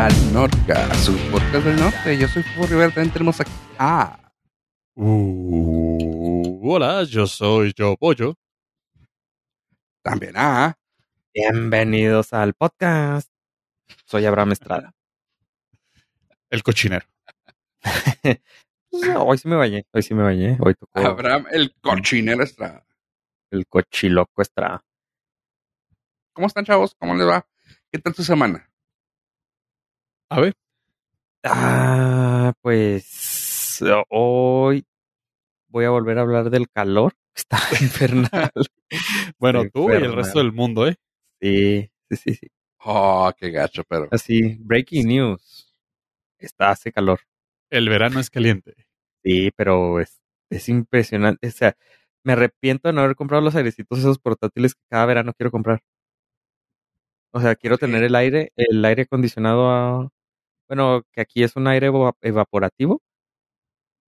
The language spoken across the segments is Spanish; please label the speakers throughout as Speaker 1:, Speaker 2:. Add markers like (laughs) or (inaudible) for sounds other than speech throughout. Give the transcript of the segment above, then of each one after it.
Speaker 1: al Norca, su podcast del norte. Yo soy Fuego Rivera, también tenemos aquí a...
Speaker 2: Uh, hola, yo soy Yo Pollo.
Speaker 1: También a...
Speaker 3: Bienvenidos al podcast. Soy Abraham Estrada. (laughs)
Speaker 2: El cochinero.
Speaker 3: No, (laughs) hoy sí me bañé, hoy sí me bañé. Hoy tocó
Speaker 1: Abraham, el cochinero Estrada.
Speaker 3: el cochiloco Estrada.
Speaker 1: ¿Cómo están, chavos? ¿Cómo les va? ¿Qué tal su semana?
Speaker 2: A ver,
Speaker 3: Ah, pues hoy voy a volver a hablar del calor. (laughs) Está infernal. (laughs)
Speaker 2: bueno,
Speaker 3: Está
Speaker 2: tú y el resto del mundo, ¿eh?
Speaker 3: Sí, sí, sí, sí.
Speaker 1: Oh, qué gacho, pero...
Speaker 3: Así, breaking news. Está, hace calor.
Speaker 2: El verano es caliente.
Speaker 3: Sí, pero es, es impresionante. O sea, me arrepiento de no haber comprado los airecitos esos portátiles que cada verano quiero comprar. O sea, quiero tener el aire, el aire acondicionado a, bueno, que aquí es un aire eva- evaporativo.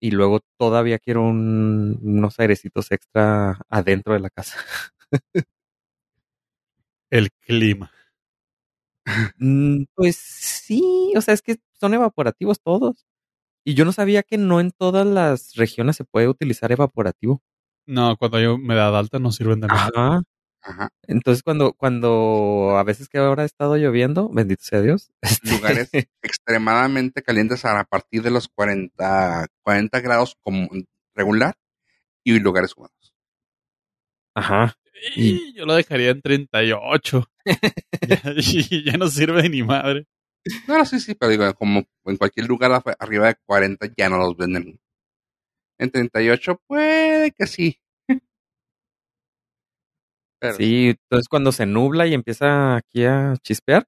Speaker 3: Y luego todavía quiero un- unos airecitos extra adentro de la casa. (laughs)
Speaker 2: El clima. (laughs)
Speaker 3: Mm, Pues sí, o sea, es que son evaporativos todos. Y yo no sabía que no en todas las regiones se puede utilizar evaporativo.
Speaker 2: No, cuando hay humedad alta no sirven de nada.
Speaker 3: Ajá.
Speaker 1: Ajá.
Speaker 3: Entonces, cuando, cuando a veces que ahora ha estado lloviendo, bendito sea Dios. (laughs) este,
Speaker 1: Lugares extremadamente calientes a partir de los 40, 40 grados como regular y lugares húmedos.
Speaker 3: Ajá.
Speaker 2: Y yo lo dejaría en 38. (laughs) ya, (laughs) y ya no sirve ni madre.
Speaker 1: No, sí, sí, pero digo, como en cualquier lugar arriba de 40 ya no los venden. En 38 puede que sí. Pero
Speaker 3: Sí, entonces cuando se nubla y empieza aquí a chispear,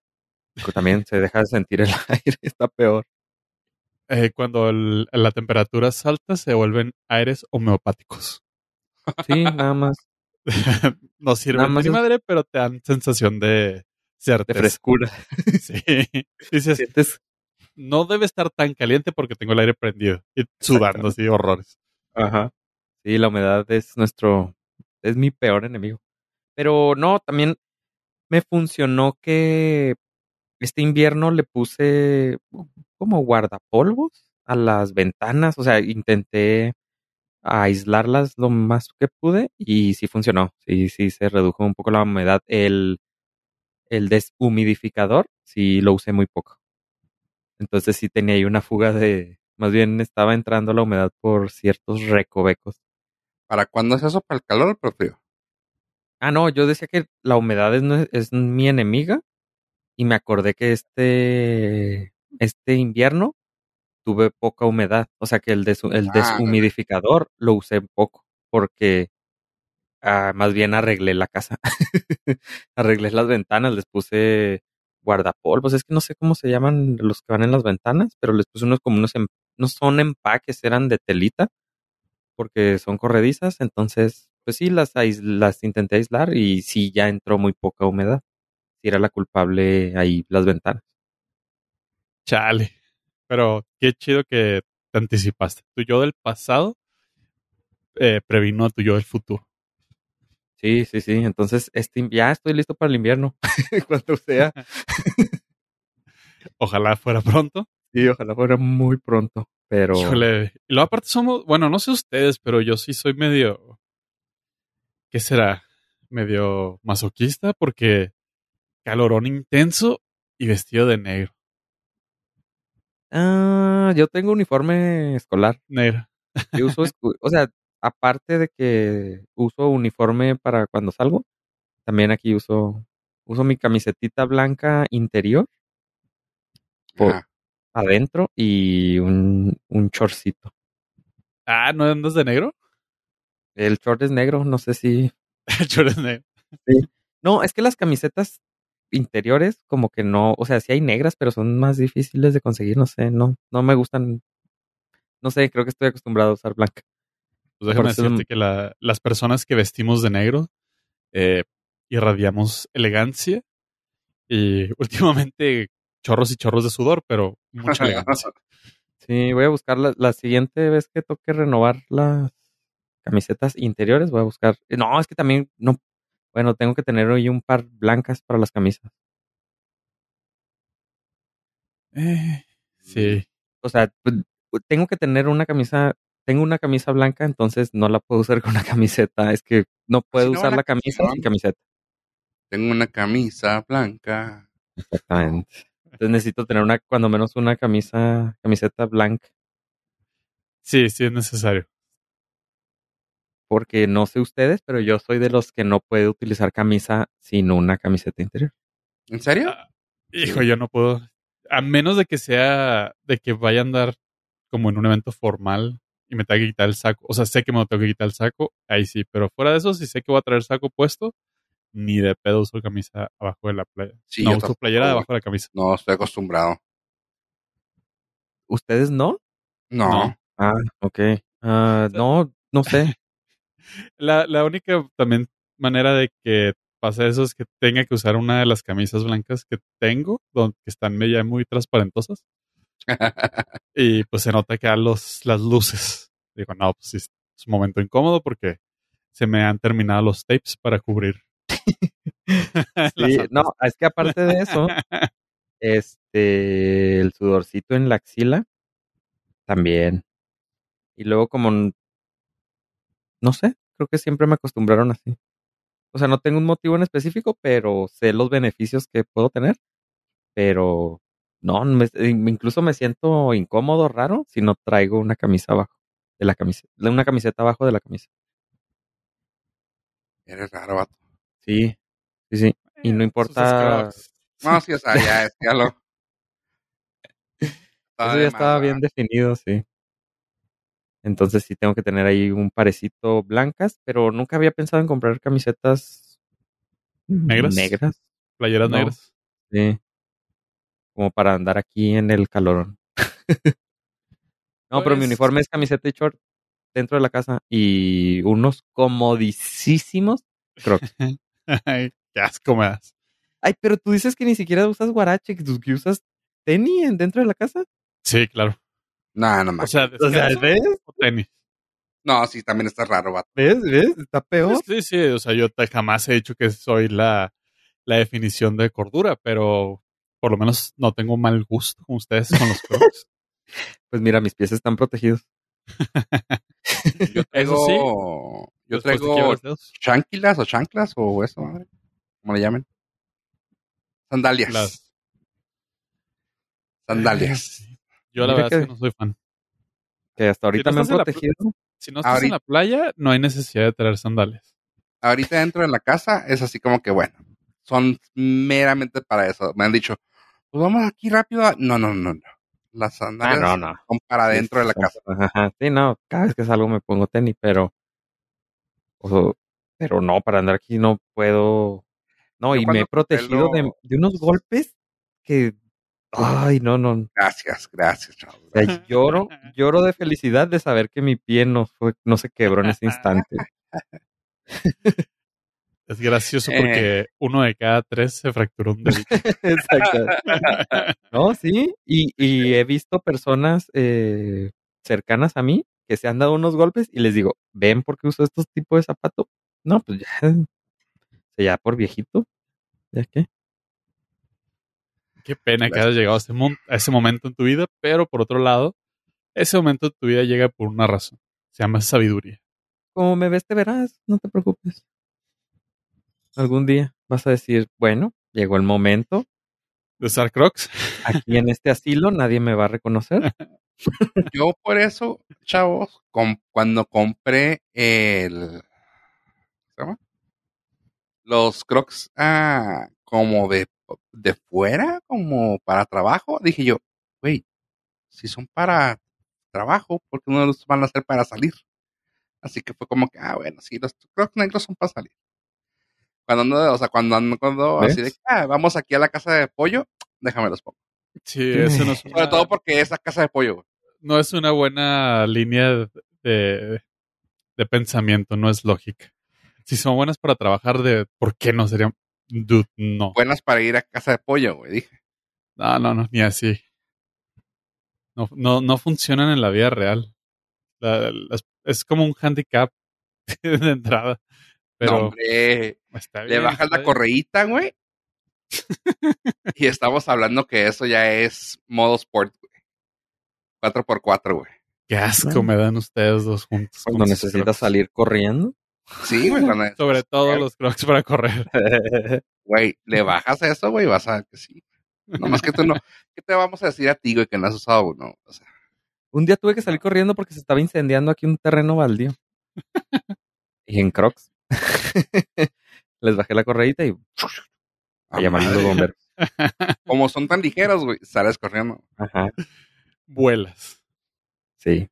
Speaker 3: pues también se deja de sentir el (laughs) aire, está peor.
Speaker 2: Eh, cuando el- la temperatura es alta se vuelven aires homeopáticos.
Speaker 3: Sí, (laughs) nada más.
Speaker 2: no
Speaker 3: más
Speaker 2: ni
Speaker 3: es-
Speaker 2: madre, pero te dan sensación de
Speaker 3: De
Speaker 2: certeza.
Speaker 3: frescura. (laughs)
Speaker 2: Sí. Dices,
Speaker 3: Sientes-
Speaker 2: no debe estar tan caliente porque tengo el aire prendido y sudando así horrores.
Speaker 3: Ajá. Sí, la humedad es nuestro, es mi peor enemigo. Pero no, también me funcionó que este invierno le puse como guardapolvos a las ventanas, o sea, intenté aislarlas lo más que pude y sí funcionó, sí, sí se redujo un poco la humedad. El, el deshumidificador sí lo usé muy poco. Entonces sí tenía ahí una fuga de, más bien estaba entrando la humedad por ciertos recovecos.
Speaker 1: ¿para cuándo es eso? ¿Para el calor o?
Speaker 3: Ah, no, yo decía que la humedad es, es mi enemiga y me acordé que este, este invierno tuve poca humedad, o sea que el
Speaker 1: Ah,
Speaker 3: deshumidificador lo usé poco porque ah, más bien arreglé la casa, (laughs) arreglé las ventanas, les puse guardapolvos, es que no sé cómo se llaman los que van en las ventanas, pero les puse unos como unos, em- no son empaques, eran de telita porque son corredizas, entonces, pues sí, las, las intenté aislar y sí, ya entró muy poca humedad. Si era la culpable ahí las ventanas.
Speaker 2: Chale. Pero qué chido que te anticipaste. Tu yo del pasado eh, previno a tu yo del futuro.
Speaker 3: Sí, sí, sí. Entonces, este, ya estoy listo para el invierno. (laughs) Cuando sea. (laughs)
Speaker 2: Ojalá fuera pronto.
Speaker 3: Sí, ojalá fuera muy pronto. Pero.
Speaker 2: Híjole. Y luego aparte somos, bueno, no sé ustedes, pero yo sí soy medio, ¿qué será? Medio masoquista porque calorón intenso y vestido de negro.
Speaker 3: Ah, yo tengo uniforme escolar.
Speaker 2: Negro.
Speaker 3: Yo uso, (laughs) o sea, aparte de que uso uniforme para cuando salgo, también aquí uso, uso mi camisetita blanca interior por adentro y un, un chorcito.
Speaker 2: Ah, ¿no andas de negro?
Speaker 3: El short es negro, no sé si. (laughs)
Speaker 2: El short es negro.
Speaker 3: No, es que las camisetas interiores, como que no, o sea, sí hay negras, pero son más difíciles de conseguir, no sé, no, no me gustan. No sé, creo que estoy acostumbrado a usar blanca.
Speaker 2: Pues déjame
Speaker 3: Por eso-
Speaker 2: decirte que la- las personas que vestimos de negro eh, irradiamos elegancia y (laughs) últimamente chorros y chorros de sudor, pero mucha elegancia. (laughs)
Speaker 3: Sí, voy a buscar la, la siguiente vez que toque renovar las camisetas interiores, voy a buscar. No, es que también no. Bueno, tengo que tener hoy un par blancas para las camisas.
Speaker 2: Eh, sí.
Speaker 3: O sea, pues, tengo que tener una camisa, tengo una camisa blanca, entonces no la puedo usar (laughs) con una camiseta. Es que no puedo
Speaker 1: no,
Speaker 3: usar
Speaker 1: la
Speaker 3: la camisa
Speaker 1: canción.
Speaker 3: sin camiseta.
Speaker 1: Tengo una camisa blanca.
Speaker 3: Exactamente. Entonces necesito tener una, cuando menos una camisa, camiseta blanca.
Speaker 2: Sí, sí es necesario.
Speaker 3: Porque no sé ustedes, pero yo soy de los que no puede utilizar camisa sin una camiseta interior.
Speaker 1: ¿En serio?
Speaker 2: Ah, Hijo, yo no puedo. A menos de que sea, de que vaya a andar como en un evento formal y me tenga que quitar el saco. O sea, sé que me lo tengo que quitar el saco, ahí sí. Pero fuera de eso, si sé que voy a traer saco puesto, ni de pedo uso camisa abajo de la playa.
Speaker 1: Sí,
Speaker 2: no uso
Speaker 1: tampoco,
Speaker 2: playera debajo de la camisa.
Speaker 1: No, estoy acostumbrado.
Speaker 3: ¿Ustedes no?
Speaker 1: No.
Speaker 2: No.
Speaker 3: Ah, ok. Ah, no, no sé.
Speaker 2: La, la única también manera de que pase eso es que tenga que usar una de las camisas blancas que tengo, donde que están ya muy transparentosas. (laughs) Y pues se nota que a los, las luces. Digo, no, pues sí, es un momento incómodo porque se me han terminado los tapes para cubrir. (laughs)
Speaker 3: Sí, no, es que aparte de eso, este, el sudorcito en la axila también. Y luego como, no sé, creo que siempre me acostumbraron así. O sea, no tengo un motivo en específico, pero sé los beneficios que puedo tener. Pero no, me- incluso me siento incómodo, raro, si no traigo una camisa abajo de la camisa, una camiseta abajo de la camisa.
Speaker 1: Eres raro, vato.
Speaker 3: Sí, sí, sí. Y no
Speaker 2: Sus
Speaker 3: importa.
Speaker 1: No, sí, o sea, ya, ya lo. (laughs)
Speaker 3: Eso ya estaba bien definido, sí. Entonces sí tengo que tener ahí un parecito blancas, pero nunca había pensado en comprar camisetas
Speaker 2: ¿Negras?
Speaker 3: Negras,
Speaker 2: Playeras
Speaker 3: No.
Speaker 2: negras.
Speaker 3: sí. Como para andar aquí en el calorón. (laughs) no, pero mi
Speaker 2: Pues-
Speaker 3: uniforme es camiseta y short dentro de la casa y unos comodísimos crocs. (laughs)
Speaker 2: Ay, qué asco me das.
Speaker 3: Ay, pero tú dices que ni siquiera usas guarache, que usas tenis en- dentro de la casa.
Speaker 2: Sí, claro.
Speaker 1: No, no
Speaker 2: O
Speaker 1: más.
Speaker 2: sea,
Speaker 3: O sea,
Speaker 2: descalzo
Speaker 3: ¿ves?
Speaker 2: o tenis.
Speaker 1: No, sí, también está raro, vato.
Speaker 3: ¿Ves? ¿Ves? Está peor.
Speaker 2: Sí, sí, o sea, yo jamás he dicho que soy la, la definición de cordura, pero por lo menos no tengo mal gusto con ustedes con los crocs. (laughs)
Speaker 3: Pues mira, mis pies están protegidos. (laughs)
Speaker 1: Yo traigo.
Speaker 2: Eso sí.
Speaker 1: Yo traigo chanquilas o chanclas o eso, madre. Como le llamen. Sandalias.
Speaker 2: Las-
Speaker 1: Sandalias.
Speaker 2: Yo la verdad
Speaker 3: que-
Speaker 2: es que no soy fan.
Speaker 3: Que hasta ahorita
Speaker 2: no
Speaker 3: me han protegido.
Speaker 2: Si no estás en la playa, no hay necesidad de traer sandalias.
Speaker 1: Ahorita dentro de la casa es así como que, bueno, son meramente para eso. Me han dicho, pues vamos aquí rápido. a-". No, no, no, no. Las sandalias
Speaker 3: Ah, no, no.
Speaker 1: son para dentro de la casa.
Speaker 3: Ajá. Sí, no, cada vez que salgo me pongo tenis, pero. o- pero no, para andar aquí no puedo. No,
Speaker 1: Yo
Speaker 3: y me he protegido de, de unos golpes que. Ay, no, no.
Speaker 1: Gracias, gracias, chavos.
Speaker 3: O sea, lloro, lloro de felicidad de saber que mi pie no fue, no se quebró en ese instante. (laughs)
Speaker 2: Es gracioso
Speaker 1: Eh.
Speaker 2: porque uno de cada tres se fracturó un dedito. (laughs)
Speaker 3: Exacto. No, sí. Y, y he visto personas eh, cercanas a mí que se han dado unos golpes y les digo, ¿ven por qué uso estos tipos de zapatos? No, pues ya. o sea, ya por viejito. ¿Ya qué?
Speaker 2: Qué pena que hayas llegado a ese, mon- a ese momento en tu vida, pero por otro lado, ese momento en tu vida llega por una razón. Se llama sabiduría.
Speaker 3: Como me ves, te verás. No te preocupes. Algún día vas a decir, bueno, llegó el momento.
Speaker 2: ¿De usar crocs?
Speaker 3: Aquí en este asilo nadie me va a reconocer. (laughs)
Speaker 1: Yo por eso, chavos, com- cuando compré el... ¿cómo se llama? Los crocs ah, como de, de fuera, como para trabajo, dije yo, güey, si son para trabajo, ¿por qué no los van a hacer para salir? Así que fue como que, ah, bueno, sí, los crocs negros son para salir. Cuando ando, o sea, cuando ando cuando así de, ah, vamos aquí a la casa de pollo, déjame los pongo.
Speaker 2: Sí, (laughs) eso no es
Speaker 1: Sobre
Speaker 2: una,
Speaker 1: todo porque es la casa de pollo, güey.
Speaker 2: no es una buena línea de, de pensamiento, no es lógica. Si son buenas para trabajar, de ¿por qué no serían? Dude, no.
Speaker 1: buenas para ir a casa de pollo, güey, dije.
Speaker 2: No, no, no, ni así. No, no, no funcionan en la vida real. La- es como un handicap (laughs) de entrada. Pero
Speaker 1: no, hombre,
Speaker 2: está
Speaker 1: le
Speaker 2: bien,
Speaker 1: bajas la
Speaker 2: bien.
Speaker 1: correíta, güey, (laughs) y estamos hablando que eso ya es modo sport, güey. 4x4, güey.
Speaker 2: Qué asco me dan ustedes dos juntos.
Speaker 3: Cuando necesitas salir corriendo.
Speaker 1: Sí, güey. (laughs) cuando-
Speaker 2: Sobre (laughs) todo los crocs para correr.
Speaker 1: Güey, le bajas a eso, güey, vas a ver que sí. Nomás que tú no. ¿Qué te vamos a decir a ti, güey, que no has usado uno? O sea,
Speaker 3: Un día tuve que salir corriendo porque se estaba incendiando aquí un terreno baldío. (laughs) y en Crocs. Les bajé la correíta y a llamar a los bomberos.
Speaker 1: Como son tan ligeros, güey, sales corriendo.
Speaker 3: Ajá.
Speaker 2: Vuelas.
Speaker 3: Sí.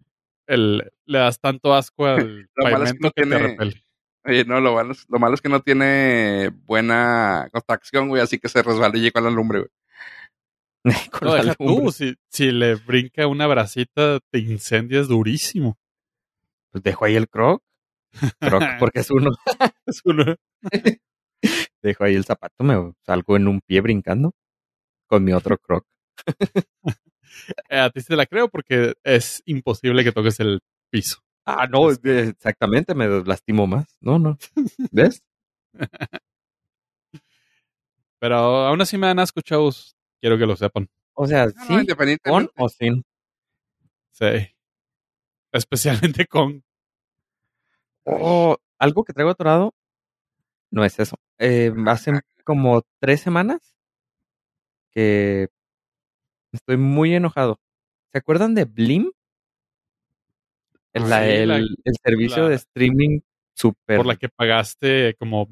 Speaker 2: El, le das tanto asco al (laughs)
Speaker 1: Lo malo es que
Speaker 2: pavimento
Speaker 1: no
Speaker 2: que, te
Speaker 1: tiene-
Speaker 2: repele.
Speaker 1: Oye, no, lo malo, es, lo malo es que no tiene buena contracción, güey, así que se resbala y llega a la lumbre, güey. (laughs)
Speaker 3: Con
Speaker 2: No,
Speaker 3: la
Speaker 2: deja
Speaker 3: lumbre.
Speaker 2: tú, si, si le brinca una bracita, te incendias durísimo.
Speaker 3: Pues dejo ahí el Croc. Croc (laughs) porque es uno.
Speaker 2: Es uno-
Speaker 3: Dejo ahí el zapato, me salgo en un pie brincando con mi otro Croc.
Speaker 2: Eh, a ti se la creo porque es imposible que toques el piso.
Speaker 3: Ah, no,
Speaker 2: Es
Speaker 3: exactamente, me lastimo más. No, no. ¿Ves? (laughs)
Speaker 2: Pero aún así me dan asco, chavos. Quiero que lo sepan.
Speaker 3: O sea,
Speaker 1: No, no,
Speaker 3: sí, con o sin.
Speaker 2: Sí. Especialmente con.
Speaker 3: Oh, algo que traigo atorado no es eso. Eh, hace como tres semanas que estoy muy enojado. ¿Se acuerdan de Blim? El, la-
Speaker 2: sí,
Speaker 3: el,
Speaker 2: la-
Speaker 3: el servicio
Speaker 2: la-
Speaker 3: de streaming super.
Speaker 2: Por la que pagaste como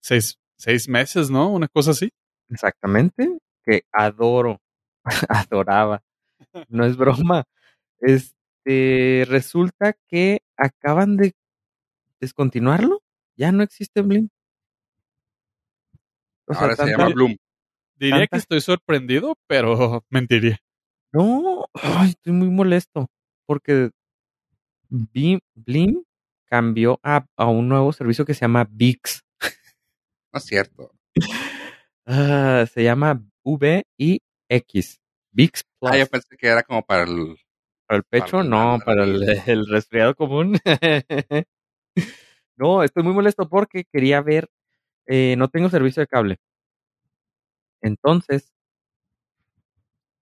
Speaker 2: seis, seis meses, ¿no? Una cosa así.
Speaker 3: Exactamente. Que adoro. (laughs) Adoraba. No es broma. Este resulta que acaban de descontinuarlo. Ya no existe Blim. O sea,
Speaker 1: Ahora se llama Bloom.
Speaker 2: Diría
Speaker 3: Tanta-
Speaker 2: que estoy sorprendido, pero (laughs) mentiría.
Speaker 3: No, ay, estoy muy molesto porque Blim, Blim cambió a, a un nuevo servicio que se llama VIX. (laughs)
Speaker 1: No es cierto. (laughs)
Speaker 3: Ah, se llama VIX. VIX Plus.
Speaker 1: Ah, yo pensé que era como para el.
Speaker 3: ¿Para el pecho?
Speaker 1: para
Speaker 3: no, para el resfriado común. no, estoy muy molesto porque quería ver, eh, no tengo servicio de cable. Entonces,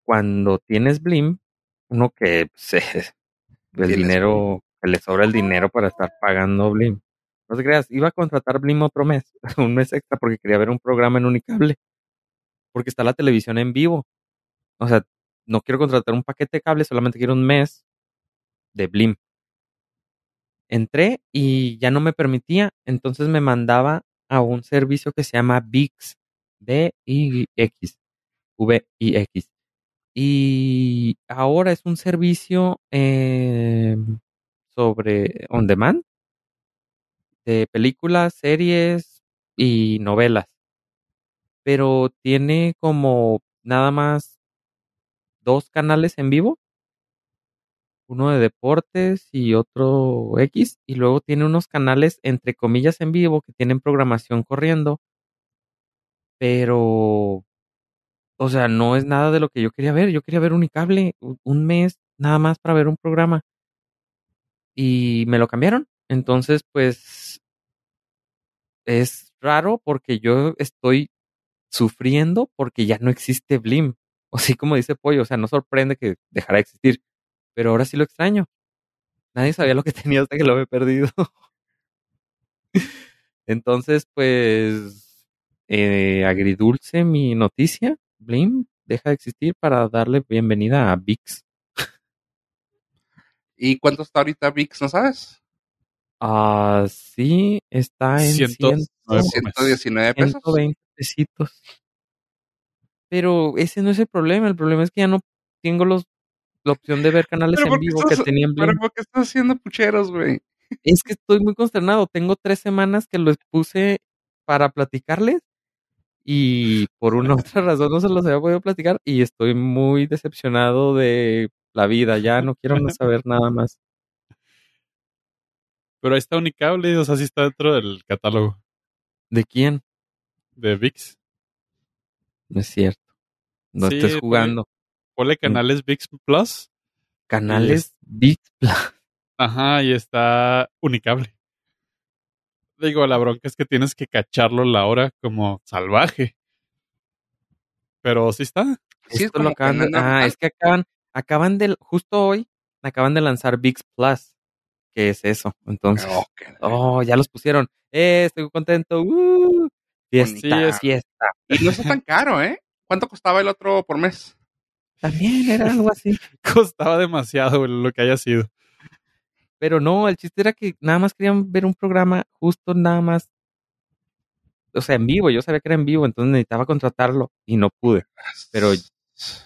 Speaker 3: cuando tienes Blim, uno que eh, (laughs) el dinero, que le sobra el dinero para estar pagando Blim. No te creas, iba a contratar Blim otro mes, (laughs) un mes extra porque quería ver un programa en Unicable. Porque está la televisión en vivo. O sea, no quiero contratar un paquete de cable, solamente quiero un mes de Blim. Entré y ya no me permitía, entonces me mandaba a un servicio que se llama VIX, V-I-X, V-I-X. Y ahora es un servicio eh, sobre on demand de películas, series y novelas. Pero tiene como nada más dos canales en vivo. Uno de deportes y otro X. Y luego tiene unos canales entre comillas en vivo que tienen programación corriendo. Pero o sea, no es nada de lo que yo quería ver. Yo quería ver Unicable un mes nada más para ver un programa. Y me lo cambiaron. Entonces, pues, es raro porque yo estoy sufriendo porque ya no existe Blim. O (laughs) así como dice Pollo, o sea, no sorprende que dejara de existir. Pero ahora sí lo extraño. Nadie sabía lo que (laughs) tenía hasta que lo he perdido. (laughs) Entonces, pues, eh, agridulce mi noticia. Blim deja de existir para darle bienvenida a VIX.
Speaker 1: ¿Y cuánto está ahorita VIX, no sabes?
Speaker 3: Ah, sí, está en
Speaker 2: Ciento-
Speaker 3: 100,
Speaker 2: nueve
Speaker 1: 119 pesos.
Speaker 3: 120 pesitos. Pero ese no es el problema. El problema es que ya no tengo los, la opción de ver canales
Speaker 1: Pero
Speaker 3: en
Speaker 1: ¿por qué
Speaker 3: vivo que
Speaker 1: estás-
Speaker 3: tenía en Blim.
Speaker 1: Pero ¿por qué estás haciendo pucheros, güey?
Speaker 3: Es que estoy muy consternado. Tengo tres semanas que los puse para platicarles y por una u (laughs) otra razón no se los había podido platicar y estoy muy decepcionado de la vida. Ya no quiero no (laughs) saber nada más.
Speaker 2: Pero ahí está Unicable, o sea, sí está dentro del catálogo
Speaker 3: ¿De quién?
Speaker 2: de VIX.
Speaker 3: No es cierto. No
Speaker 2: Sí,
Speaker 3: estés jugando.
Speaker 2: Ponle canales VIX Plus.
Speaker 3: Canales Big
Speaker 2: Ajá, y está Unicable. Digo, la bronca es que tienes que cacharlo la hora como salvaje. Pero sí está.
Speaker 1: Sí, es
Speaker 3: Esto lo acaban
Speaker 1: canal
Speaker 3: ah, es que acaban, acaban de, justo hoy, acaban de lanzar VIX Plus, que es eso. Entonces,
Speaker 1: Oh,
Speaker 3: oh, ya los pusieron. Eh, estoy contento. Uh, fiesta,
Speaker 2: Sí, es-
Speaker 3: fiesta.
Speaker 1: Y no está tan caro, ¿eh? ¿Cuánto costaba el otro por mes?
Speaker 3: También era algo así. (laughs)
Speaker 2: Costaba demasiado lo que haya sido.
Speaker 3: Pero no, el chiste era que nada más querían ver un programa justo nada más. O sea, en vivo. Yo sabía que era en vivo, entonces necesitaba contratarlo y no pude. Pero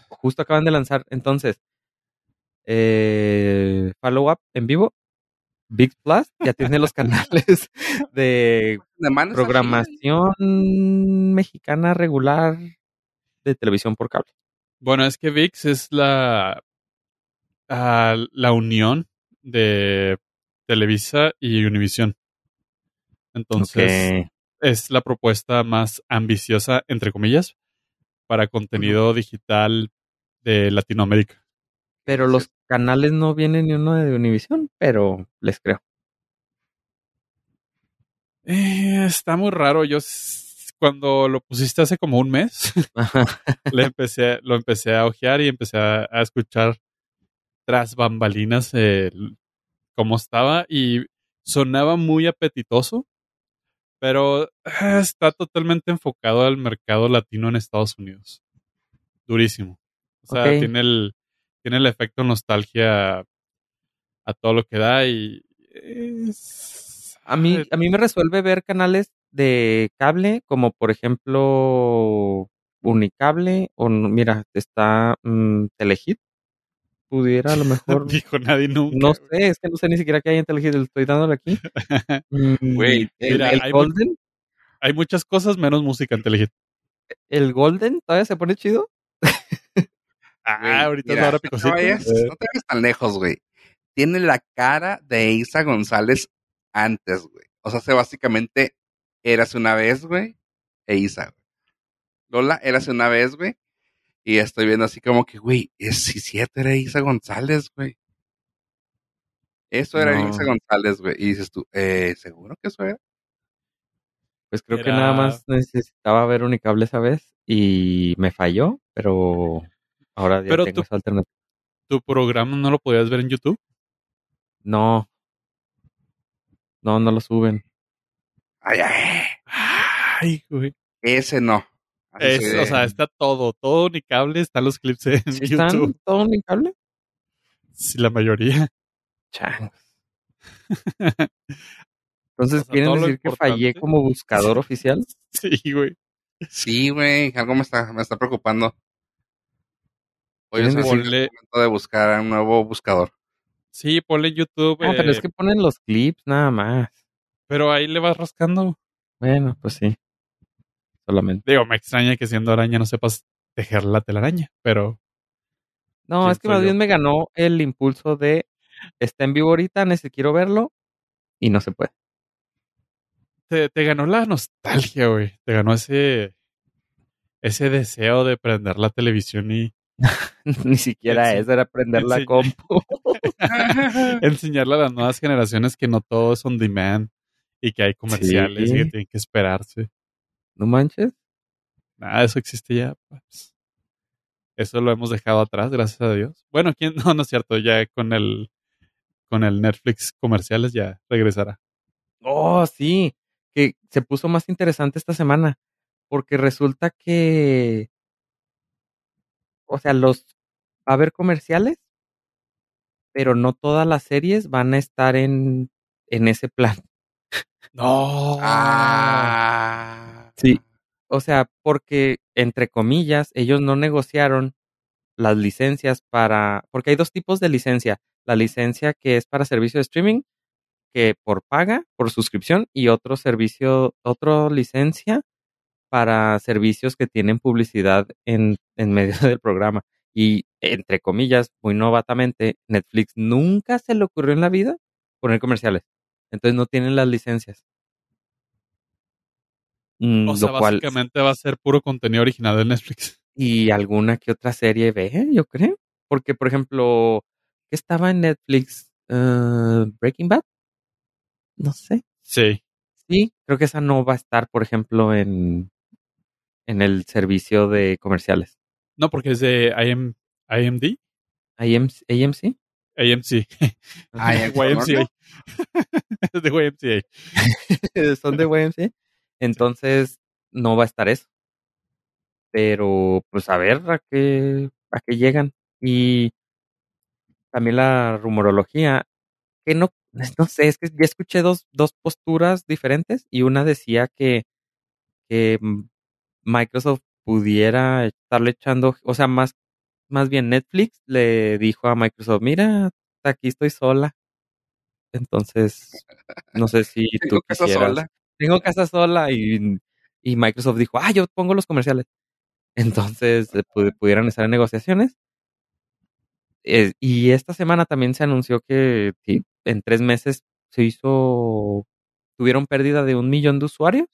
Speaker 3: justo acaban de lanzar. Entonces, eh, follow up en vivo. VIX Plus ya tiene los canales (laughs) de programación mexicana regular de televisión por cable.
Speaker 2: Bueno, es que VIX es la, ah, la unión de Televisa y Univision. Entonces, es la propuesta más ambiciosa, entre comillas, para contenido digital de Latinoamérica.
Speaker 3: Pero los canales no vienen ni uno de Univision, pero les creo.
Speaker 2: Eh, está muy raro. Yo cuando lo pusiste hace como un mes, (laughs) le empecé, lo empecé a ojear y empecé a, a escuchar tras bambalinas el- cómo estaba y sonaba muy apetitoso, pero ah, está totalmente enfocado al mercado latino en Estados Unidos. Durísimo. O sea, tiene el tiene el efecto nostalgia a todo lo que da y es-
Speaker 3: A mí,
Speaker 2: eh,
Speaker 3: a mí me resuelve ver canales de cable, como por ejemplo Unicable, o mira, está mm, Telehit. Pudiera a lo mejor. (laughs)
Speaker 2: dijo nadie nunca.
Speaker 3: no sé, es que no sé ni siquiera qué hay en Telehit, le estoy dándole aquí. (laughs) Mm,
Speaker 1: Güey,
Speaker 3: el,
Speaker 2: mira,
Speaker 3: el
Speaker 2: hay mu-
Speaker 3: Golden,
Speaker 2: Hay muchas cosas menos música inteligente.
Speaker 3: el Golden todavía se pone chido.
Speaker 2: Ah, (laughs) ahorita
Speaker 1: mira,
Speaker 2: es la hora
Speaker 1: no vayas,
Speaker 2: Eh,
Speaker 1: no te vayas tan lejos, güey. Tiene la cara de Isa González antes, güey. O sea, se básicamente eras una vez, güey, e Isa, güey. Lola, eras una vez, güey. Y estoy viendo así como que, güey, es si cierto, era Isa González, güey. Eso era
Speaker 3: No.
Speaker 1: Isa González, güey. Y dices tú, eh, ¿seguro que eso era?
Speaker 3: Pues creo que nada más necesitaba ver Unicable esa vez y me falló, pero ahora ya
Speaker 2: Pero
Speaker 3: tengo esa alternativa.
Speaker 2: ¿Tu programa no lo podías ver en YouTube?
Speaker 3: No. No, no lo suben.
Speaker 1: Ay, ay,
Speaker 2: Ay, güey.
Speaker 1: ese no.
Speaker 2: Es- o sea, está todo, todo unicable, están los clips en
Speaker 3: ¿Sí están
Speaker 2: YouTube.
Speaker 3: todo Unicable?
Speaker 2: Sí, la mayoría.
Speaker 3: Changos. (laughs) Entonces,
Speaker 2: O sea,
Speaker 3: ¿quieren decir que fallé como buscador (laughs) oficial?
Speaker 2: Sí, güey.
Speaker 1: Sí, güey, algo me está, me está preocupando. Hoy es el momento de buscar un nuevo buscador.
Speaker 2: Sí, ponle YouTube.
Speaker 3: Ah, pero
Speaker 2: eh,
Speaker 3: es que ponen los clips nada más.
Speaker 2: pero ahí le vas rascando.
Speaker 3: Bueno, pues sí. Solamente.
Speaker 2: Digo, me extraña que siendo araña no sepas tejer la telaraña, pero
Speaker 3: No,
Speaker 2: ¿Quién
Speaker 3: es que más bien me ganó el impulso de está en vivo ahorita, necesito quiero verlo y no se puede.
Speaker 2: te, te ganó la nostalgia, güey. Te ganó ese ese deseo de prender la televisión y (laughs)
Speaker 3: Ni siquiera eso era prender la compu. (laughs)
Speaker 2: enseñarle a las nuevas generaciones que no todo es on demand y que hay comerciales y que tienen que esperarse.
Speaker 3: No manches.
Speaker 2: Nada de eso existe ya. pues. Eso lo hemos dejado atrás, gracias a Dios. Bueno, ¿quién? (laughs) No, no es cierto. Ya con el con el Netflix comerciales ya regresará.
Speaker 3: Oh, sí, que se puso más interesante esta semana, porque resulta que, o sea, los va a haber comerciales, pero no todas las series van a estar en, en ese plan.
Speaker 2: No.
Speaker 1: Ah.
Speaker 3: Sí. O sea, porque, entre comillas, ellos no negociaron las licencias para, porque hay dos tipos de licencia, la licencia que es para servicio de streaming, que por paga, por suscripción, y otro servicio, otra licencia para servicios que tienen publicidad en, en (laughs) medio del programa. Y entre comillas, muy novatamente, Netflix nunca se le ocurrió en la vida poner comerciales. Entonces no tienen las licencias. Mm,
Speaker 2: O sea,
Speaker 3: lo cual,
Speaker 2: básicamente va a ser puro contenido original de Netflix. (laughs)
Speaker 3: y alguna que otra serie ve, yo creo. Porque, por ejemplo, ¿qué estaba en Netflix? Eh, Breaking Bad. No sé.
Speaker 2: Sí.
Speaker 3: Sí, creo que esa no va a estar, por ejemplo, en, en el servicio de comerciales.
Speaker 2: No, porque es de IM, IMD,
Speaker 3: IMC, AMC.
Speaker 2: AMC,
Speaker 1: Ah, (laughs)
Speaker 2: YMCA. Es de (laughs) YMCA.
Speaker 3: Son de YMCA. Entonces, no va a estar eso. Pero, pues a ver a qué, a qué llegan. Y también la rumorología, que no, (laughs) no sé, es que ya escuché dos, dos posturas diferentes y una decía que, que Microsoft pudiera estarle echando, o sea, más, más bien Netflix le dijo a Microsoft, mira, aquí estoy sola. Entonces, no sé si (laughs) tú quisieras.
Speaker 1: sola.
Speaker 3: Tengo casa sola y, y Microsoft dijo, ah, yo pongo los comerciales. Entonces, eh, pu- pudieran estar en negociaciones. Eh, y esta semana también se anunció que en tres meses se hizo, tuvieron pérdida de un millón de usuarios.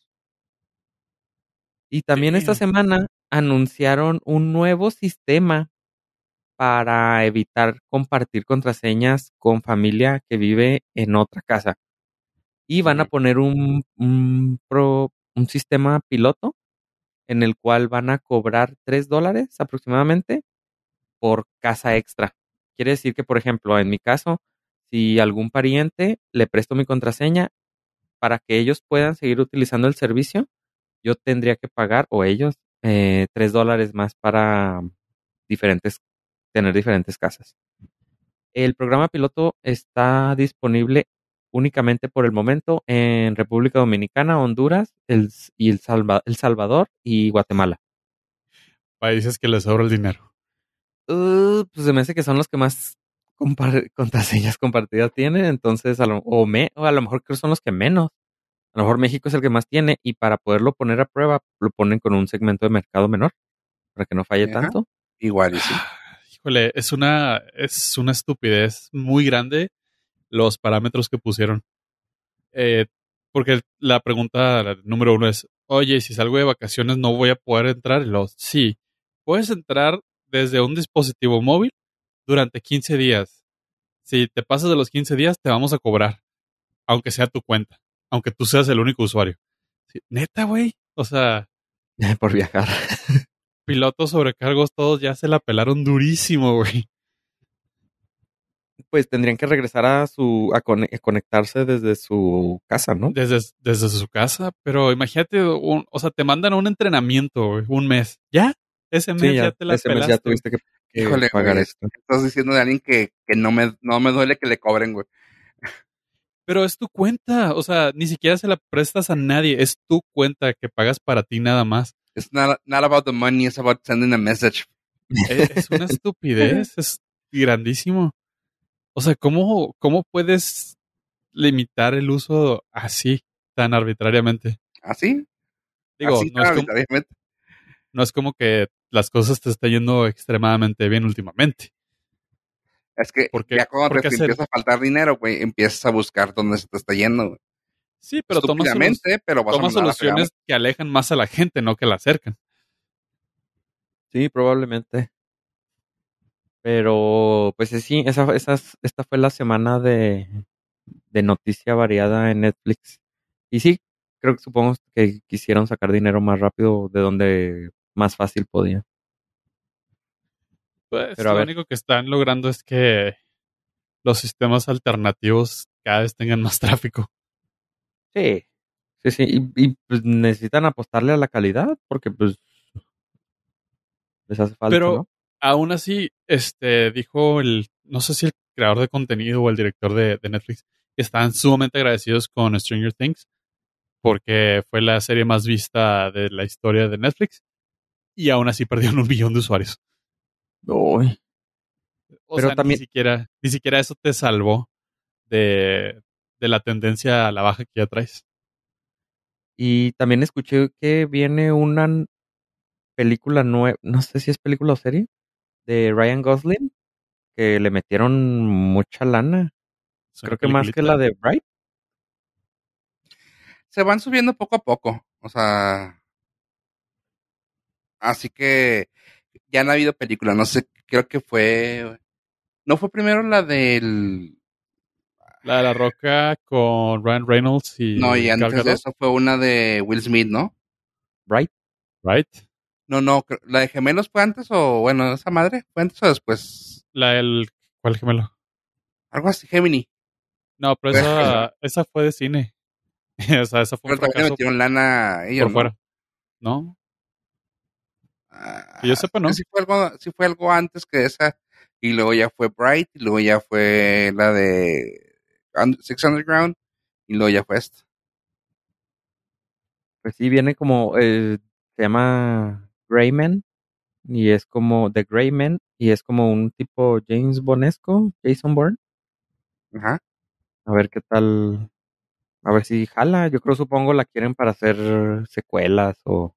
Speaker 3: Y también esta semana anunciaron un nuevo sistema para evitar compartir contraseñas con familia que vive en otra casa. Y van a poner un, un, pro- un sistema piloto en el cual van a cobrar 3 dólares aproximadamente por casa extra. Quiere decir que, por ejemplo, en mi caso, si algún pariente le presto mi contraseña para que ellos puedan seguir utilizando el servicio, yo tendría que pagar, o ellos, eh, 3 dólares más para diferentes, tener diferentes casas. El programa piloto está disponible únicamente por el momento en República Dominicana, Honduras el, y el, Salva- El Salvador y Guatemala.
Speaker 2: Países que les sobra el dinero.
Speaker 3: Uh, pues se me hace que son los que más compar- (laughs) contraseñas compartidas tienen, entonces a lo, o, me, o a lo mejor creo que son los que menos. A lo mejor México es el que más tiene y para poderlo poner a prueba lo ponen con un segmento de mercado menor para que no falle
Speaker 1: Ajá.
Speaker 3: tanto.
Speaker 1: Igual y sí.
Speaker 2: Híjole, es una, es una estupidez muy grande los parámetros que pusieron. Eh, porque la pregunta número uno es, oye, si salgo de vacaciones no voy a poder entrar. Luego, sí, puedes entrar desde un dispositivo móvil durante 15 días. Si te pasas de los 15 días, te vamos a cobrar, aunque sea tu cuenta, aunque tú seas el único usuario. Sí, Neta, güey. O sea, (laughs)
Speaker 3: por viajar. (laughs)
Speaker 2: pilotos sobrecargos todos ya se la pelaron durísimo, güey.
Speaker 3: Pues tendrían que regresar a su a, a conectarse desde su casa, ¿no?
Speaker 2: desde, desde su casa, pero imagínate, un- o sea, te mandan a un entrenamiento, un mes. ¿Ya? Ese mes
Speaker 3: Sí,
Speaker 2: ya,
Speaker 3: ya,
Speaker 2: te la
Speaker 3: ese mes
Speaker 2: pelaste.
Speaker 3: ya tuviste que, que
Speaker 1: Híjole,
Speaker 3: pagar
Speaker 1: güey.
Speaker 3: esto.
Speaker 1: Estás diciendo de alguien que, que no, me, no me duele que le cobren, güey.
Speaker 2: Pero es tu cuenta, o sea, ni siquiera se la prestas a nadie, es tu cuenta que pagas para ti nada más.
Speaker 1: It's not, not about the money, it's about sending a message.
Speaker 2: Es, es una estupidez, (laughs) es grandísimo. O sea, ¿cómo, ¿cómo puedes limitar el uso así, tan arbitrariamente?
Speaker 1: ¿Así?
Speaker 2: Digo,
Speaker 1: Así
Speaker 2: no, es como,
Speaker 1: arbitrariamente.
Speaker 2: no es como que las cosas te estén yendo extremadamente bien últimamente.
Speaker 1: Es que
Speaker 2: ¿Por qué?
Speaker 1: ya cuando
Speaker 2: ¿Por
Speaker 1: te empieza a faltar dinero, güey, empiezas a buscar dónde se te está yendo, güey.
Speaker 2: Sí, pero toma, solu-
Speaker 1: Estúpidamente, pero vas
Speaker 2: toma soluciones que alejan más a la gente, no que la acercan.
Speaker 3: Sí, probablemente. Pero, pues sí, esa, esas- esta fue la semana de, de noticia variada en Netflix. Y sí, creo que supongo que quisieron sacar dinero más rápido de donde más fácil podían.
Speaker 2: Pues
Speaker 3: Pero
Speaker 2: lo único que están logrando es que los sistemas alternativos cada vez tengan más (laughs) tráfico.
Speaker 3: Sí, sí, sí. Y, y, pues necesitan apostarle a la calidad porque pues les hace falta,
Speaker 2: Pero
Speaker 3: ¿no?
Speaker 2: Aún así, este dijo el, no sé si el creador de contenido o el director de, de Netflix, están sumamente agradecidos con Stranger Things porque fue la serie más vista de la historia de Netflix y aún así perdieron un millón de usuarios.
Speaker 3: Uy.
Speaker 2: O
Speaker 3: Pero
Speaker 2: sea,
Speaker 3: también-
Speaker 2: ni siquiera, ni siquiera eso te salvó de, de la tendencia a la baja que ya traes.
Speaker 3: Y también escuché que viene una película nueva, no sé si es película o serie, de Ryan Gosling, que le metieron mucha lana. Creo que más que la de Bright.
Speaker 1: Se van subiendo poco a poco. O sea. Así que ya han habido películas. No sé, creo que fue. ¿No fue primero la del.
Speaker 2: La de la roca con Ryan Reynolds y
Speaker 1: No, y antes de eso fue una de Will Smith, ¿no?
Speaker 3: Bright.
Speaker 2: Right?
Speaker 1: No, no, la de gemelos fue antes o, bueno, esa madre fue antes o después.
Speaker 2: La del. ¿Cuál gemelo?
Speaker 1: Algo así, Gemini.
Speaker 2: No, pero esa, (laughs) esa fue de cine. (laughs) o sea, esa fue
Speaker 1: Pero
Speaker 2: un
Speaker 1: le metieron lana ellos,
Speaker 2: por
Speaker 1: ¿no?
Speaker 2: fuera. ¿No?
Speaker 1: Ah,
Speaker 2: Que yo sepa, ¿no?
Speaker 1: Sí fue, algo, sí fue algo antes que esa. Y luego ya fue Bright. Y luego ya fue la de Six Underground. Y luego ya fue esta.
Speaker 3: Pues sí, viene como, eh, se llama Greyman y es como The Greyman y es como un tipo James Bonesco, Jason Bourne.
Speaker 1: Ajá.
Speaker 3: A ver qué tal, a ver si jala. Yo creo, supongo, la quieren para hacer secuelas o,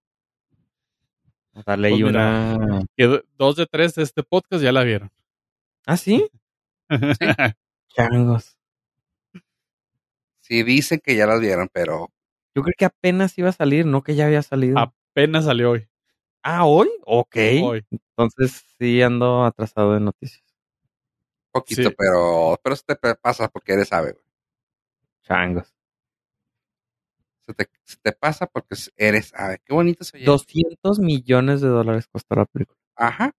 Speaker 3: o darle ahí
Speaker 2: Pues mira.
Speaker 3: una...
Speaker 2: Que do- dos de tres de este podcast ya la vieron.
Speaker 3: ¿Ah, sí? (laughs) Changos.
Speaker 1: Sí, dicen que ya las vieron, pero
Speaker 3: Yo creo que apenas iba a salir, no que ya había salido.
Speaker 2: Apenas salió hoy.
Speaker 3: Ah, ¿hoy? Ok.
Speaker 2: Hoy.
Speaker 3: Entonces sí ando atrasado de noticias.
Speaker 1: poquito,
Speaker 2: Sí.
Speaker 1: pero, pero se te pasa porque eres ave, güey.
Speaker 3: Changos.
Speaker 1: Se te, se te pasa porque eres ave. Qué bonito se oye.
Speaker 3: 200 millones de dólares costó la película.
Speaker 1: Ajá.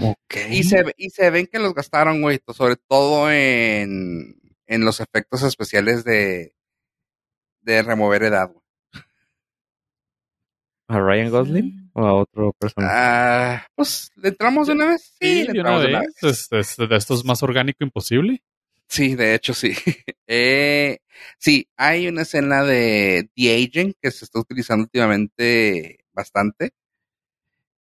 Speaker 3: Ok.
Speaker 1: Y se, y se ven que los gastaron, güey, sobre todo en, en los efectos especiales de, de remover edad, güey.
Speaker 3: ¿A Ryan Gosling o a otro personaje?
Speaker 1: Ah, pues, ¿le entramos de una vez? Sí,
Speaker 2: Sí,
Speaker 1: le entramos de una
Speaker 2: vez. Es- es- de esto es más orgánico imposible.
Speaker 1: Sí, de hecho, sí. (laughs) Eh, sí, hay una escena de The Agent que se está utilizando últimamente bastante.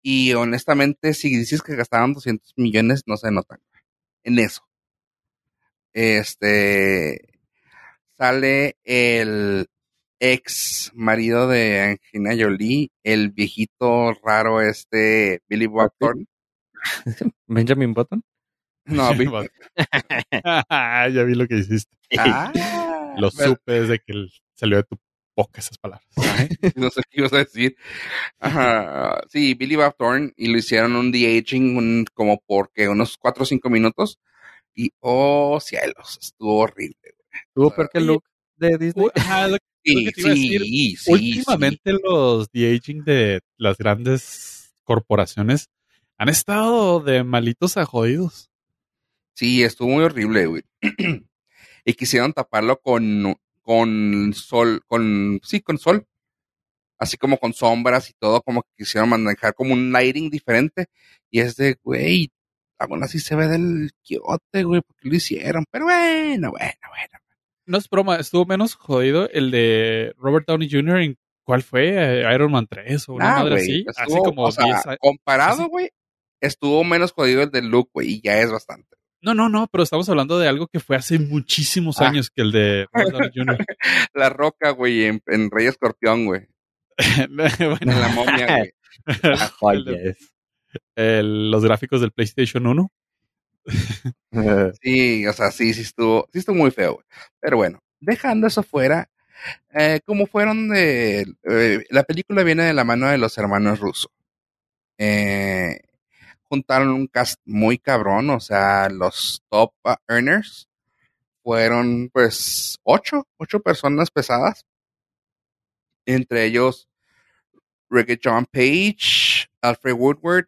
Speaker 1: Y honestamente, si dices que gastaron 200 millones, no se notan en eso. Este sale el ex marido de Angelina Jolie, el viejito raro este Billy Bob. Thornton. (laughs)
Speaker 3: Benjamin Button.
Speaker 1: No, (laughs) Billy- (laughs)
Speaker 2: ya vi lo que hiciste.
Speaker 1: Ah,
Speaker 2: Lo
Speaker 1: pero-
Speaker 2: supe desde que salió de tu boca esas palabras.
Speaker 1: no sé qué ibas a decir. Ajá. Sí, Billy Bob Thornton y lo hicieron un de-aging un, como porque unos 4 o 5 minutos. Y oh cielos, estuvo horrible.
Speaker 3: Tuvo peor que el
Speaker 2: Oye,
Speaker 3: look de Disney.
Speaker 2: Ajá,
Speaker 1: Sí,
Speaker 2: decir.
Speaker 1: sí, sí,
Speaker 2: últimamente los de-aging de las grandes corporaciones han estado de malitos a jodidos.
Speaker 1: Sí, estuvo muy horrible, güey. (clears throat) y quisieron taparlo con, con sol, con, sí, con sol. Así como con sombras y todo, como que quisieron manejar como un lighting diferente. Y es de, güey, aún así se ve del quiote, güey, porque lo hicieron. Pero bueno, bueno, bueno.
Speaker 2: No es broma, estuvo menos jodido el de Robert Downey Jr. en ¿cuál fue? Eh, Iron Man 3 o una
Speaker 1: Ah,
Speaker 2: madre así. Así
Speaker 1: estuvo,
Speaker 2: como
Speaker 1: o sea,
Speaker 2: 10 a-
Speaker 1: comparado,
Speaker 2: así-
Speaker 1: güey, estuvo menos jodido el del look, güey, y ya es bastante.
Speaker 2: No, no, no, pero estamos hablando de algo que fue hace muchísimos
Speaker 1: Ah.
Speaker 2: años que el de Robert Downey (laughs) Jr.
Speaker 1: La roca, güey, en, en Rey Escorpión, güey. (laughs)
Speaker 2: Bueno,
Speaker 1: En la momia, güey. (laughs)
Speaker 2: De- los gráficos del PlayStation 1. (laughs)
Speaker 1: Sí, o sea, sí, sí estuvo, sí estuvo muy feo. Pero bueno, dejando eso fuera, eh, como fueron de, eh, la película viene de la mano de los hermanos rusos. Eh, juntaron un cast muy cabrón, o sea, los top uh, earners fueron pues ocho, ocho personas pesadas. Entre ellos, Ricky John Page, Alfred Woodward,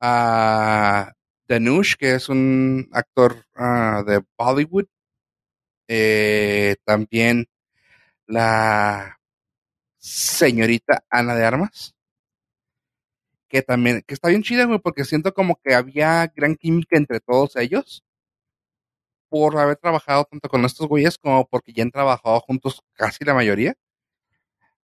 Speaker 1: ah, Danush, que es un actor ah, de Bollywood. Eh, también la señorita Ana de Armas. Que también, que está bien chida, güey, porque siento como que había gran química entre todos ellos. Por haber trabajado tanto con estos güeyes como porque ya han trabajado juntos casi la mayoría.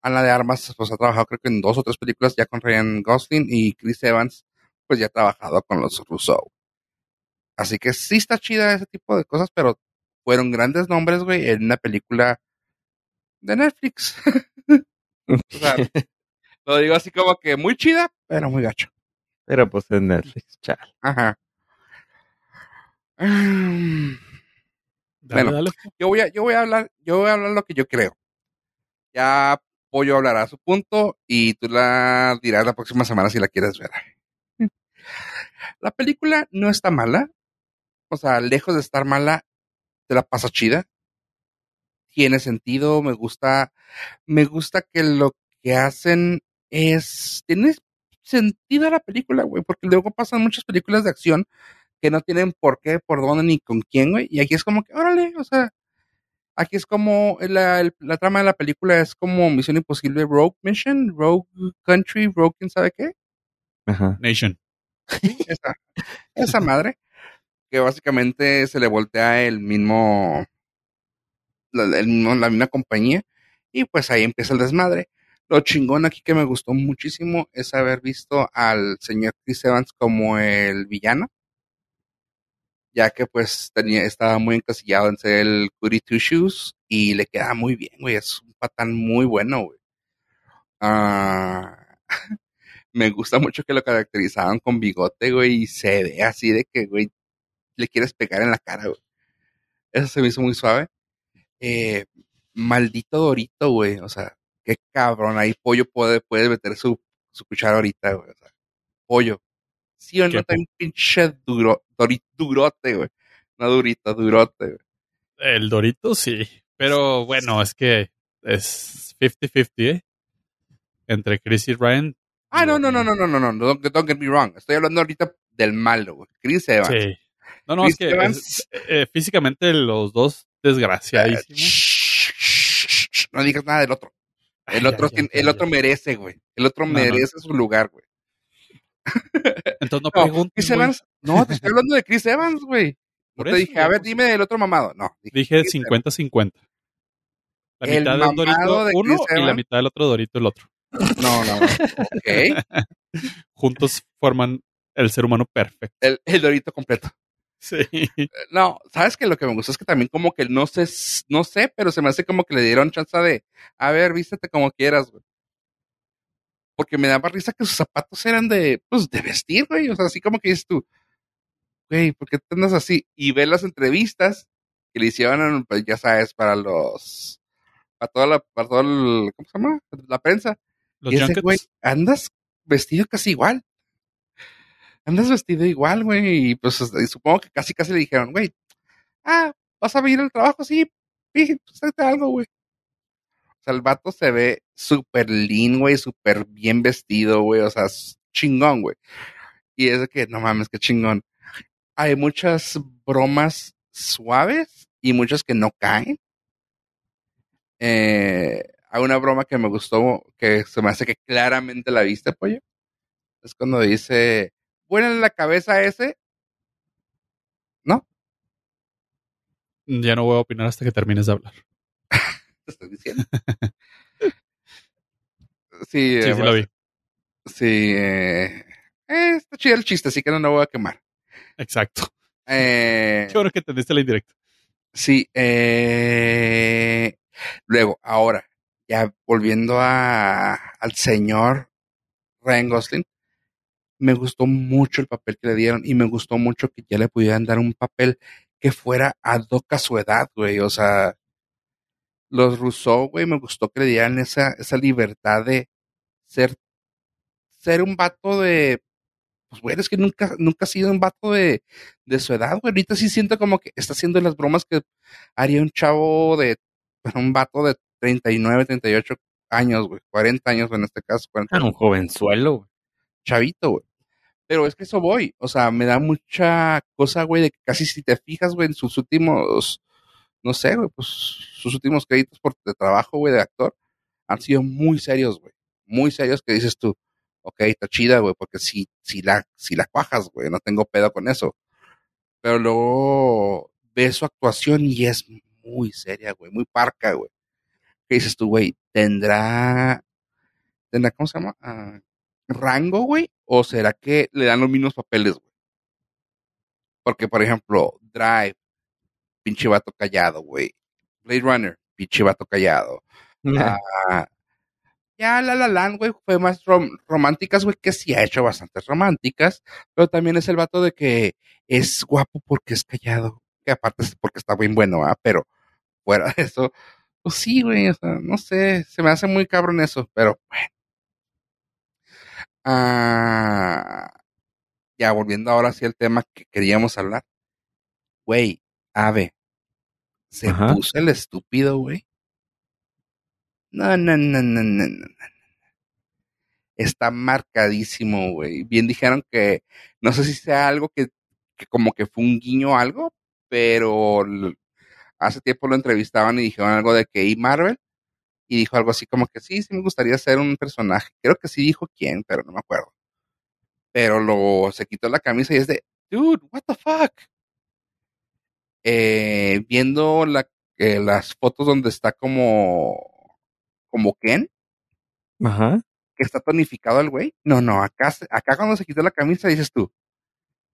Speaker 1: Ana de Armas, pues ha trabajado creo que en dos o tres películas ya con Ryan Gosling y Chris Evans, pues ya ha trabajado con los Russo. Así que sí está chida ese tipo de cosas, pero fueron grandes nombres, güey, en una película de Netflix. (laughs) o sea, (laughs) lo digo así como que muy chida, pero muy gacho.
Speaker 3: Pero pues en Netflix, chal.
Speaker 1: Ajá. Mm,
Speaker 2: Dale,
Speaker 1: Bueno.
Speaker 2: dale.
Speaker 1: Yo voy a, yo voy a hablar, yo voy a hablar lo que yo creo. Ya Pollo hablará a su punto y tú la dirás la próxima semana si la quieres ver. La película no está mala. O sea, lejos de estar mala, te la pasa chida. Tiene sentido, me gusta, me gusta que lo que hacen es, tiene sentido la película, güey, porque luego pasan muchas películas de acción que no tienen por qué, por dónde, ni con quién, güey, y aquí es como que, órale, o sea, aquí es como, la, el- la trama de la película es como Misión Imposible Rogue Mission, Rogue Country, Rogue quién sabe qué,
Speaker 3: Ajá.
Speaker 2: Nation.
Speaker 1: esa, esa madre, que básicamente se le voltea el mismo, la, el mismo- la misma compañía, y pues ahí empieza el desmadre. Lo chingón aquí que me gustó muchísimo es haber visto al señor Chris Evans como el villano, ya que pues tenía, estaba muy encasillado en ser el Goody Two Shoes y le queda muy bien, güey, es un patán muy bueno, güey. Ah, (laughs) me gusta mucho que lo caracterizaban con bigote, güey, y se ve así de que, güey, le quieres pegar en la cara, güey. Eso se me hizo muy suave. Eh, maldito Dorito, güey. O sea, qué cabrón. Ahí pollo puede, puede meter su, su cuchara ahorita, güey. O sea, pollo. Sí o no, está un pinche duro, dorito, durote, güey. No durito, durote, güey.
Speaker 2: El dorito sí. Pero bueno, es que es 50-50, ¿eh? Entre Chris y Ryan.
Speaker 1: Ah, no, no, no, no, no, no, no. Don't, get me wrong. Estoy hablando ahorita del malo, güey. Chris Evans.
Speaker 2: Sí. No, no, es que es- eh, físicamente los dos
Speaker 1: Eh,
Speaker 2: desgraciadísimos.
Speaker 1: shh, no digas nada del otro. El otro,
Speaker 2: ay,
Speaker 1: el otro merece, güey. El otro
Speaker 2: No, no.
Speaker 1: merece su lugar, güey.
Speaker 2: Entonces no, (laughs) pregunten,
Speaker 1: Chris. Evans. No, te estoy hablando de Chris Evans, güey. No te
Speaker 2: eso,
Speaker 1: dije, a ver, dime del otro mamado. No.
Speaker 2: Dije
Speaker 1: Chris Evans.
Speaker 2: 50-50. La
Speaker 1: El
Speaker 2: mitad del Dorito
Speaker 1: de
Speaker 2: uno
Speaker 1: Chris
Speaker 2: y la mitad del otro Dorito el otro.
Speaker 1: No, no, no. Ok. (laughs)
Speaker 2: Juntos forman el ser humano perfecto.
Speaker 1: El, el dorito completo.
Speaker 2: Sí.
Speaker 1: No, sabes que lo que me gustó es que también como que no sé, no sé, pero se me hace como que le dieron chance de, a ver, vístete como quieras, güey. Porque me daba risa que sus zapatos eran de, pues, de vestir, güey. O sea, así como que dices tú, güey, ¿por qué te andas así? Y ve las entrevistas que le hicieron, pues, ya sabes, para los, para toda la, para todo el, ¿cómo se llama? La prensa.
Speaker 2: Los
Speaker 1: y ese güey, andas vestido casi igual. Andas vestido igual, güey. Y pues y supongo que casi casi le dijeron, güey, ah, vas a venir al trabajo, sí, sí, pues algo, güey. O sea, el vato se ve súper lean, güey, súper bien vestido, güey. O sea, chingón, güey. Y es de que, no mames, qué chingón. Hay muchas bromas suaves y muchas que no caen. Eh, hay una broma que me gustó, que se me hace que claramente la viste, pollo. Es cuando dice, buena en la cabeza ese. ¿No?
Speaker 2: Ya no voy a opinar hasta que termines de hablar.
Speaker 1: Te (laughs) estoy diciendo. (laughs) sí,
Speaker 2: Sí,
Speaker 1: eh,
Speaker 2: sí
Speaker 1: bueno,
Speaker 2: lo vi.
Speaker 1: sí, eh, eh, está chido el chiste, así que no lo voy a quemar.
Speaker 2: Exacto.
Speaker 1: Eh, (laughs)
Speaker 2: Qué bueno que entendiste la indirecta.
Speaker 1: Sí, eh, luego, ahora, ya volviendo a, al señor Ryan Gosling, me gustó mucho el papel que le dieron y me gustó mucho que ya le pudieran dar un papel que fuera ad hoc a su edad, güey. O sea, los Rousseau, güey, me gustó que le dieran esa, esa libertad de ser, ser un vato de, pues, güey, es que nunca, nunca ha sido un vato de, de su edad, güey. Ahorita sí siento como que está haciendo las bromas que haría un chavo de, (laughs) un vato de 39, 38 años, güey, 40 años en este caso, 40
Speaker 3: Ah, un jovenzuelo. güey.
Speaker 1: chavito, güey. Pero es que eso voy, o sea, me da mucha cosa, güey, de que casi si te fijas, güey, en sus últimos, no sé, güey, pues sus últimos créditos por de trabajo, güey, de actor, han sido muy serios, güey, muy serios que dices tú, ok, está chida, güey, porque si, si la, si la cuajas, güey, no tengo pedo con eso. Pero luego ves su actuación y es muy seria, güey, muy parca, güey. ¿Qué dices tú, güey? ¿Tendrá, tendrá, cómo se llama? Ah, rango, güey? ¿O será que le dan los mismos papeles, güey? Porque, por ejemplo, Drive, pinche vato callado, güey. Blade Runner, pinche vato callado. (laughs) Ah, ya La La Land, güey, fue más rom- románticas, güey, que sí ha hecho bastantes románticas, pero también es el vato de que es guapo porque es callado, que aparte es porque está bien bueno, ¿ah? Pero fuera de eso, pues sí, güey, o sea, no sé, se me hace muy cabrón eso, pero bueno. Ah, ya volviendo ahora hacia el tema que queríamos hablar. Güey, Ave, se
Speaker 3: Ajá.
Speaker 1: puso el estúpido, güey. No, no, no, no, no, no. no. está marcadísimo, güey. Bien dijeron que, no sé si sea algo que, que como que fue un guiño o algo, pero hace tiempo lo entrevistaban y dijeron algo de que y Marvel y dijo algo así como que sí, sí me gustaría ser un personaje. Creo que sí dijo quién, pero no me acuerdo. Pero lo se quitó la camisa y es de, dude, what the fuck. Eh, viendo la, eh, las fotos donde está como, como Ken,
Speaker 3: Ajá.
Speaker 1: que está tonificado el güey. No, no, acá, acá cuando se quitó la camisa dices tú,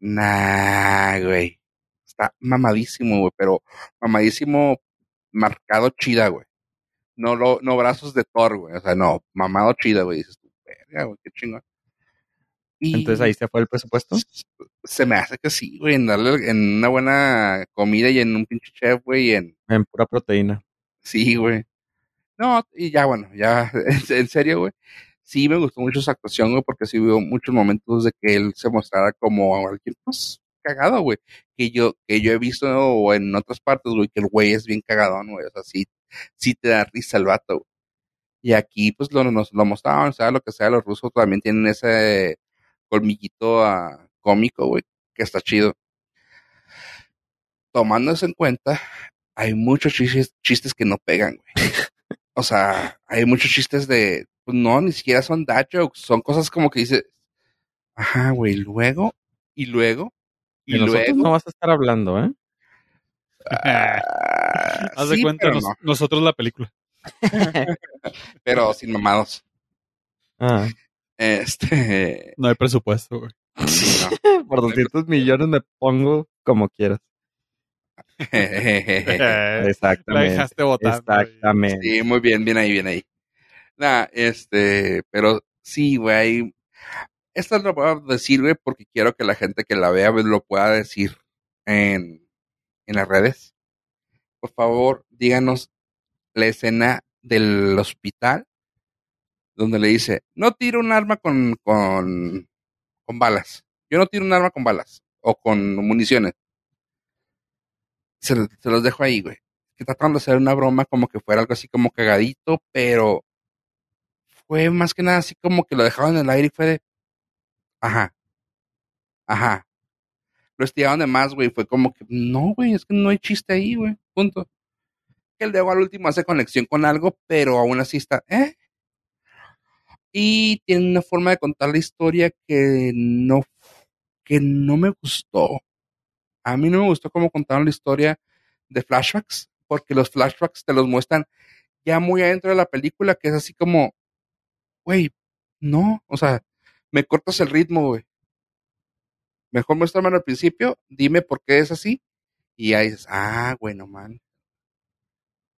Speaker 1: nah, güey. Está mamadísimo, güey, pero mamadísimo marcado chida, güey. No, lo, no brazos de Thor, güey. O sea, no, mamado chida, güey. Dices tú, verga, güey, qué chingón. Y
Speaker 3: Entonces ahí se fue el presupuesto.
Speaker 1: se me hace que sí, güey, en darle en una buena comida y en un pinche chef, güey, y en
Speaker 3: En pura proteína.
Speaker 1: Sí, güey. No, y ya, bueno, ya, (laughs) en, serio, güey. Sí me gustó mucho su actuación, güey, porque sí hubo muchos momentos de que él se mostrara como alguien, pues, cagado, güey. Que yo, que yo he visto o en otras partes, güey, que el güey es bien cagadón, güey. O sea, sí, sí te da risa el vato, güey. Y aquí, pues, lo, nos lo mostraban, sea lo que sea, los rusos también tienen ese colmillito ah, cómico, güey, que está chido. Tomando eso en cuenta, hay muchos chistes, chistes que no pegan, güey. (laughs) O sea, hay muchos chistes de, pues no, ni siquiera son dad jokes, son cosas como que dices, ajá, güey, luego, y luego, y
Speaker 3: nosotros
Speaker 1: luego.
Speaker 3: no vas a estar hablando, ¿eh?
Speaker 1: Ah,
Speaker 2: Haz de
Speaker 1: sí,
Speaker 2: cuenta
Speaker 1: pero,
Speaker 2: nos-
Speaker 1: no,
Speaker 2: nosotros la película. (laughs)
Speaker 1: pero sin mamados.
Speaker 3: Ah,
Speaker 1: Este,
Speaker 2: No hay presupuesto, güey.
Speaker 1: sí,
Speaker 3: por 200 millones me pongo como quieras. (laughs)
Speaker 2: Eh, la
Speaker 3: Exactamente.
Speaker 2: dejaste botar.
Speaker 3: Exactamente.
Speaker 1: Sí, muy bien, bien ahí, bien ahí. Nah, este, pero sí, güey. Esta lo voy a decir, güey, porque quiero que la gente que la vea lo pueda decir en, en las redes. Por favor, díganos la escena del hospital donde le dice, no tiro un arma con, con, con balas. Yo no tiro un arma con balas o con municiones. Se, los dejo ahí, güey. Que trataron de hacer una broma como que fuera algo así como cagadito, pero fue más que nada así como que lo dejaron en el aire y fue de, ajá, ajá. Lo estiraron de más, güey. Fue como que, no, güey, es que no hay chiste ahí, güey. Punto. El de al último hace conexión con algo, pero aún así está, ¿eh? Y tiene una forma de contar la historia que no, que no me gustó. A mí no me gustó cómo contaron la historia de flashbacks, porque los flashbacks te los muestran ya muy adentro de la película, que es así como, güey, no, o sea, me cortas el ritmo, güey. Mejor muéstramelo al principio, dime por qué es así, y ahí dices, ah, bueno, man.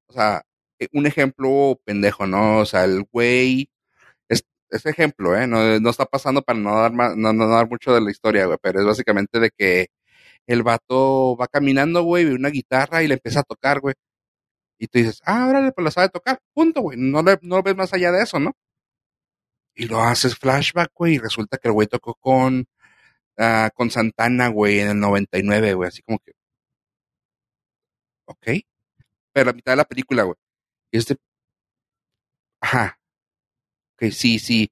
Speaker 1: O sea, eh, un ejemplo pendejo, ¿no? O sea, el güey, es, es ejemplo, ¿eh? No, no está pasando para no dar, ma- no, no dar mucho de la historia, güey, pero es básicamente de que el vato va caminando, güey, ve una guitarra y le empieza a tocar, güey. Y tú dices, ah, órale, pues la sabe tocar, punto, güey. No, le- no lo ves más allá de eso, ¿no? Y lo haces flashback, güey, y resulta que el güey tocó con, ah, con Santana, güey, en el 99, güey, así como que, ok. Pero la mitad de la película, güey. Y este, ajá, ok, sí, sí.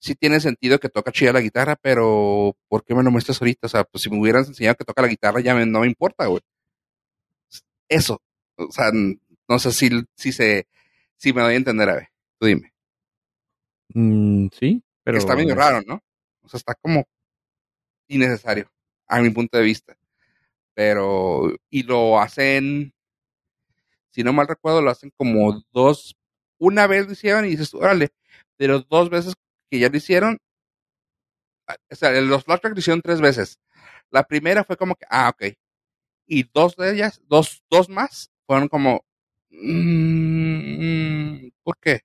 Speaker 1: Sí tiene sentido que toca chida la guitarra, pero ¿por qué me lo muestras ahorita? O sea, pues si me hubieras enseñado que toca la guitarra ya me- no me importa, güey. Eso. O sea, no sé si, si se, si me doy a entender, a ver, tú dime.
Speaker 3: Mm, sí, pero.
Speaker 1: está medio raro, ¿no? O sea, está como innecesario, a mi punto de vista. Pero, y lo hacen, si no mal recuerdo, lo hacen como dos, una vez lo hicieron y dices, órale, pero dos veces que ya lo hicieron, ah, o sea, los flashbacks lo hicieron tres veces. La primera fue como que, ah, ok. Y dos de ellas, dos, dos más, fueron como, mm, ¿por qué?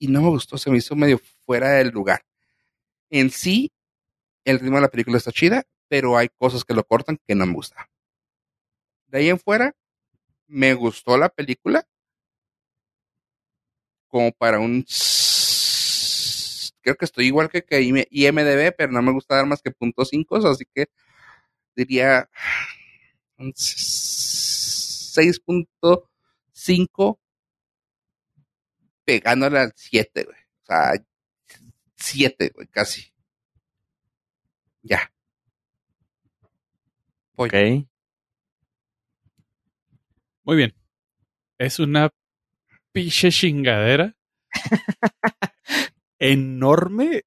Speaker 1: Y no me gustó, se me hizo medio fuera del lugar. En sí, el ritmo de la película está chida, pero hay cosas que lo cortan que no me gustan. De ahí en fuera, me gustó la película como para un... Creo que estoy igual que, que IM- IMDB, pero no me gusta dar más que punto cinco, así que diría un s- 6.5 pegándole al 7, güey. O sea, siete, güey, casi. Ya. Voy.
Speaker 3: Ok.
Speaker 2: Muy bien. Es una pinche chingadera. (laughs) enorme,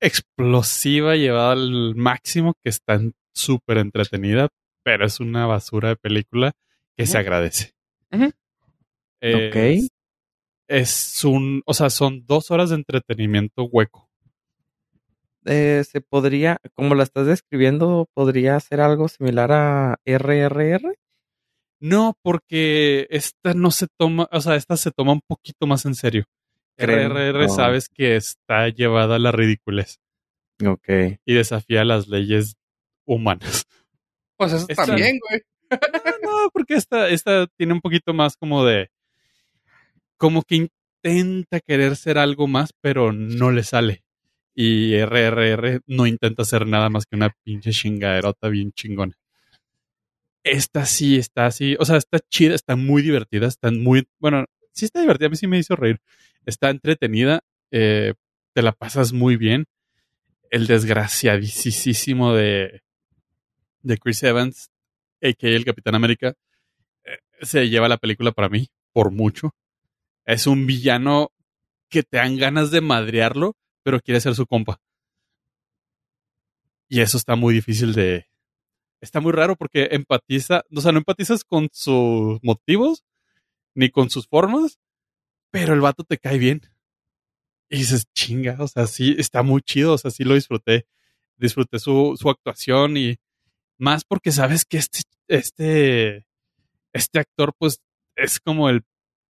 Speaker 2: explosiva, llevada al máximo, que está súper entretenida, pero es una basura de película que se agradece. Es-
Speaker 3: Ok.
Speaker 2: Es un, o sea, son dos horas de entretenimiento hueco.
Speaker 3: Eh, se podría, como la estás describiendo, podría ser algo similar a RRR.
Speaker 2: No, porque esta no se toma, o sea, esta se toma un poquito más en serio.
Speaker 3: Creen-
Speaker 2: RRR sabes que está llevada a la ridiculez
Speaker 3: Ok.
Speaker 2: y desafía las leyes humanas.
Speaker 1: Pues eso
Speaker 2: Esta-
Speaker 1: también, güey.
Speaker 2: No, porque esta, esta tiene un poquito más como de. Como que intenta querer ser algo más, pero no le sale. Y RRR no intenta ser nada más que una pinche chingaderota bien chingona. Esta sí está así. O sea, está chida, está muy divertida, está muy. Bueno, sí está divertida, a mí sí me hizo reír. Está entretenida, eh, te la pasas muy bien. El desgraciadísimo de, de Chris Evans, a.k.a. el Capitán América, eh, se lleva la película para mí, por mucho. Es un villano que te dan ganas de madrearlo, pero quiere ser su compa. Y eso está muy difícil de... Está muy raro porque empatiza, o sea, no empatizas con sus motivos, ni con sus formas, pero el vato te cae bien. Y dices, chinga, o sea, sí, está muy chido, o sea, sí lo disfruté. Disfruté su, su actuación y más porque sabes que este, este, este actor, pues, es como el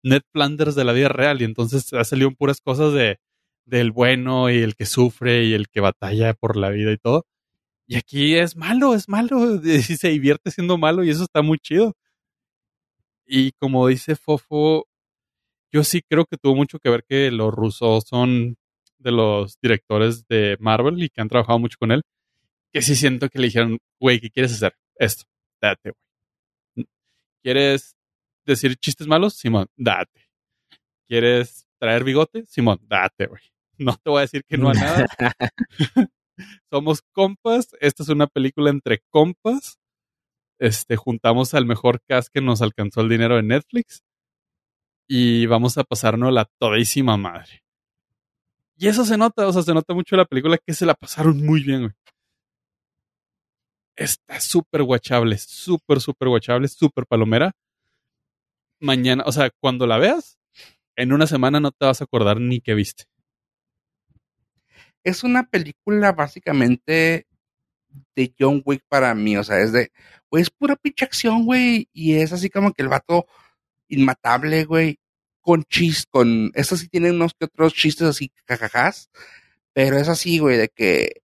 Speaker 2: Ned Flanders de la vida real y entonces ha salido puras cosas de del bueno y el que sufre y el que batalla por la vida y todo. Y aquí es malo, es malo, (laughs) y se divierte siendo malo y eso está muy chido. Y como dice Fofo, yo sí creo que tuvo mucho que ver que los rusos son de los directores de Marvel y que han trabajado mucho con él. Que sí siento que le dijeron, güey, ¿qué quieres hacer? Esto, date, güey. ¿Quieres decir chistes malos? Simón, date. ¿Quieres traer bigote? Simón, date, güey. No te voy a decir que no a nada. (laughs) Somos compas. Esta es una película entre compas. Este, juntamos al mejor cast que nos alcanzó el dinero de Netflix. Y vamos a pasarnos la todísima madre. Y eso se nota, o sea, se nota mucho en la película que se la pasaron muy bien, güey. Está súper guachable, súper, súper guachable, súper palomera. Mañana, o sea, cuando la veas, en una semana no te vas a acordar ni que viste.
Speaker 1: Es una película básicamente de John Wick para mí. O sea, es de, güey, es pura pinche acción, güey. Y es así como que el vato inmatable, güey. Con chis, con. Eso sí tiene unos que otros chistes así, jajajas. Pero es así, güey, de que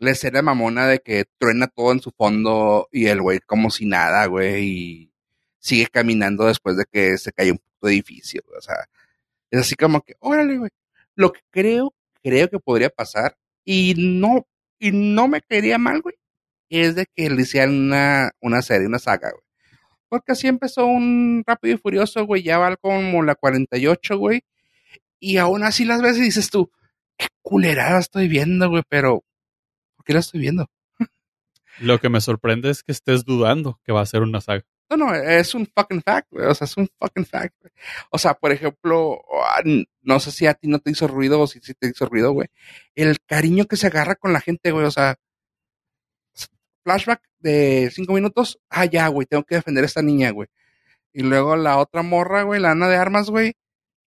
Speaker 1: la escena mamona de que truena todo en su fondo y el güey como si nada, güey, y sigue caminando después de que se cae un puto edificio, güey. O sea, es así como que, órale, güey. Lo que creo, creo que podría pasar, y no, y no me caería mal, güey, es de que le hicieran una, una serie, una saga, güey. Porque así empezó un Rápido y Furioso, güey, ya va como la 48, güey, y aún así las y dices tú, qué culerada estoy viendo, güey, pero ¿por qué la estoy viendo?
Speaker 2: Lo que me sorprende es que estés dudando que va a ser una saga.
Speaker 1: No, no, es un fucking fact, güey. O sea, es un fucking fact, güey. O sea, por ejemplo, ah, no sé si a ti no te hizo ruido o si, si te hizo ruido, güey. El cariño que se agarra con la gente, güey. O sea, flashback de cinco minutos. Ah, ya, güey, tengo que defender a esta niña, güey. Y luego la otra morra, güey, la Ana de Armas, güey,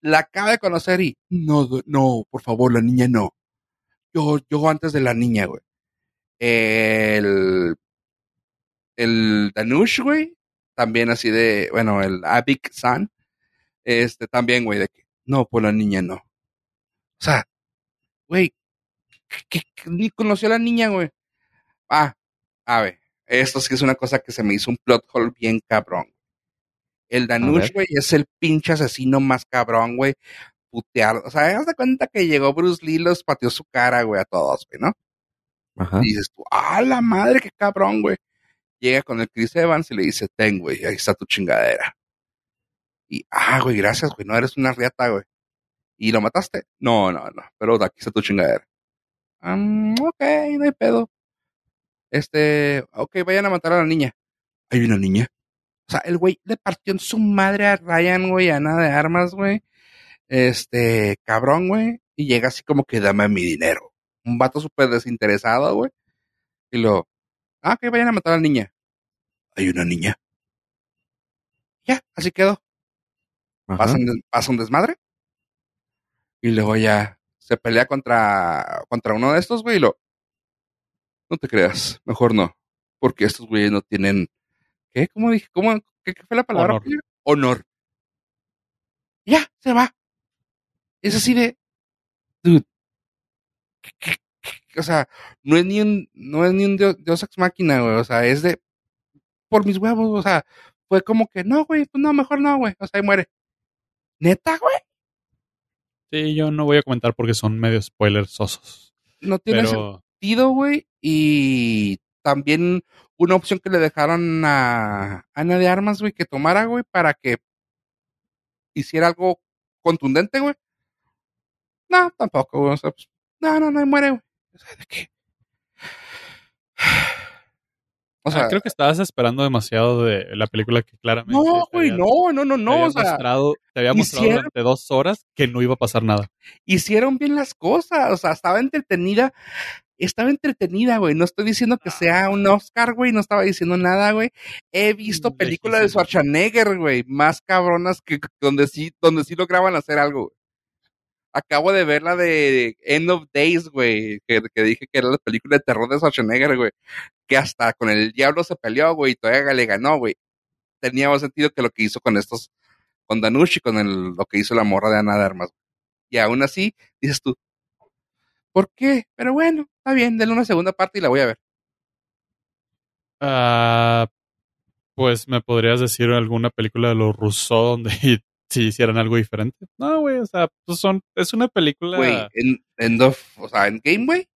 Speaker 1: la acaba de conocer y no, no, por favor, la niña no. Yo, yo antes de la niña, güey. El, el Danush, güey, también así de, bueno, el Abik San, este también, güey, de que, no, por la niña no. O sea, güey, que, ni conoció a la niña, güey. Ah, a ver, esto sí es una cosa que se me hizo un plot hole bien cabrón. El Danush, güey, es el pinche asesino más cabrón, güey. Putear, o sea, haz de cuenta que llegó Bruce Lee, los pateó su cara, güey, a todos, güey, ¿no?
Speaker 3: Ajá.
Speaker 1: Y dices tú, ah, la madre, qué cabrón, güey. Llega con el Chris Evans y le dice, ten, güey, ahí está tu chingadera. Y, ah, güey, gracias, güey, no eres una riata, güey. ¿Y lo mataste? No, no, no, pero aquí está tu chingadera. "Um, ok, no hay pedo. Este, ok, vayan a matar a la niña. Hay una niña. O sea, el güey le partió en su madre a Ryan, güey, a nada de armas, güey. Este, cabrón, güey. Y llega así como que dame mi dinero. Un vato súper desinteresado, güey. Y lo, ah, ok, vayan a matar a la niña. Hay una niña. Ya, así quedó. Pasa un, des- pasa un desmadre. Y luego ya se pelea contra, contra uno de estos, güey. Y lo, no te creas, mejor no. Porque estos güeyes no tienen, ¿qué? ¿Cómo dije? ¿Cómo? ¿Qué, qué fue la palabra?
Speaker 2: Honor.
Speaker 1: Honor. Ya, se va. Es así de, dude. ¿qué- qué- qué? O sea, no es ni un, no es ni un dios, Deus ex máquina, güey. O sea, es de, por mis huevos, o sea, fue como que, no, güey, pues no, mejor no, güey. O sea, ahí muere. Neta, güey.
Speaker 2: Sí, yo no voy a comentar porque son medio spoilers sosos.
Speaker 1: No tiene
Speaker 2: Pero
Speaker 1: sentido, güey. Y también una opción que le dejaron a Ana de Armas, güey, que tomara, güey, para que hiciera algo contundente, güey. No, tampoco, güey. O sea, pues, no, no, no, muere, güey. ¿De qué? O sea,
Speaker 2: ah, creo que estabas esperando demasiado de la película que claramente.
Speaker 1: no, güey, no, no, no,
Speaker 2: te
Speaker 1: no.
Speaker 2: había
Speaker 1: O sea,
Speaker 2: mostrado, te había mostrado
Speaker 1: hicieron-
Speaker 2: durante dos horas que no iba a pasar nada.
Speaker 1: hicieron bien las cosas. O sea, estaba entretenida. Estaba entretenida, güey. No estoy diciendo que sea un Oscar, güey. No estaba diciendo nada, güey. He visto películas de. Schwarzenegger, güey. Más cabronas que donde sí, donde sí lograban hacer algo. Acabo de ver la de End of Days, güey. Que, que dije que era la película de terror de Schwarzenegger, güey. Que hasta con el diablo se peleó, güey. Y todavía le ganó, güey. Tenía más sentido que lo que hizo con estos, con Danush y con el, lo que hizo la morra de Ana de Armas. Y aún así, dices tú, ¿por qué? Pero bueno, está bien, denle una segunda parte y la voy a ver.
Speaker 2: Ah, pues me podrías decir alguna película de los Rousseau donde (laughs) si hicieran algo diferente. No, güey, o sea, pues son, es una película.
Speaker 1: Güey, en, en Dove- o sea, en Game, güey.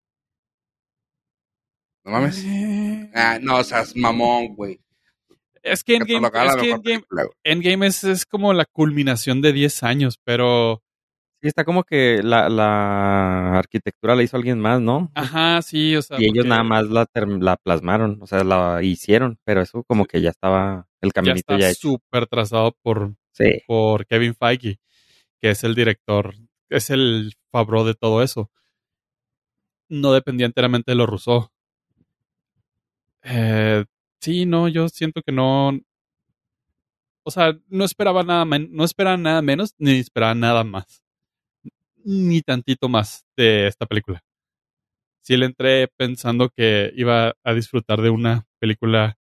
Speaker 1: No mames.
Speaker 2: Eh,
Speaker 1: Ah, no, o sea, es mamón, güey.
Speaker 2: Es que Endgame, es que Endgame, es, es como la culminación de 10 años, pero.
Speaker 3: Sí, está como que la, la arquitectura la hizo alguien más, ¿no?
Speaker 2: Ajá, sí, o sea.
Speaker 3: y ellos nada más la, term- la plasmaron, o sea, la hicieron, pero eso como que ya estaba el
Speaker 2: Ya
Speaker 3: caminito
Speaker 2: está
Speaker 3: ya, hecho.
Speaker 2: súper trazado por,
Speaker 3: Sí,
Speaker 2: por Kevin Feige, que es el director, es el Fabro de todo eso. No dependía enteramente de los Rousseau. Eh, sí, no, yo siento que no. O sea, no esperaba nada, no esperaba nada menos, ni esperaba nada más. Ni tantito más de esta película. Sí le entré pensando que iba a disfrutar de una película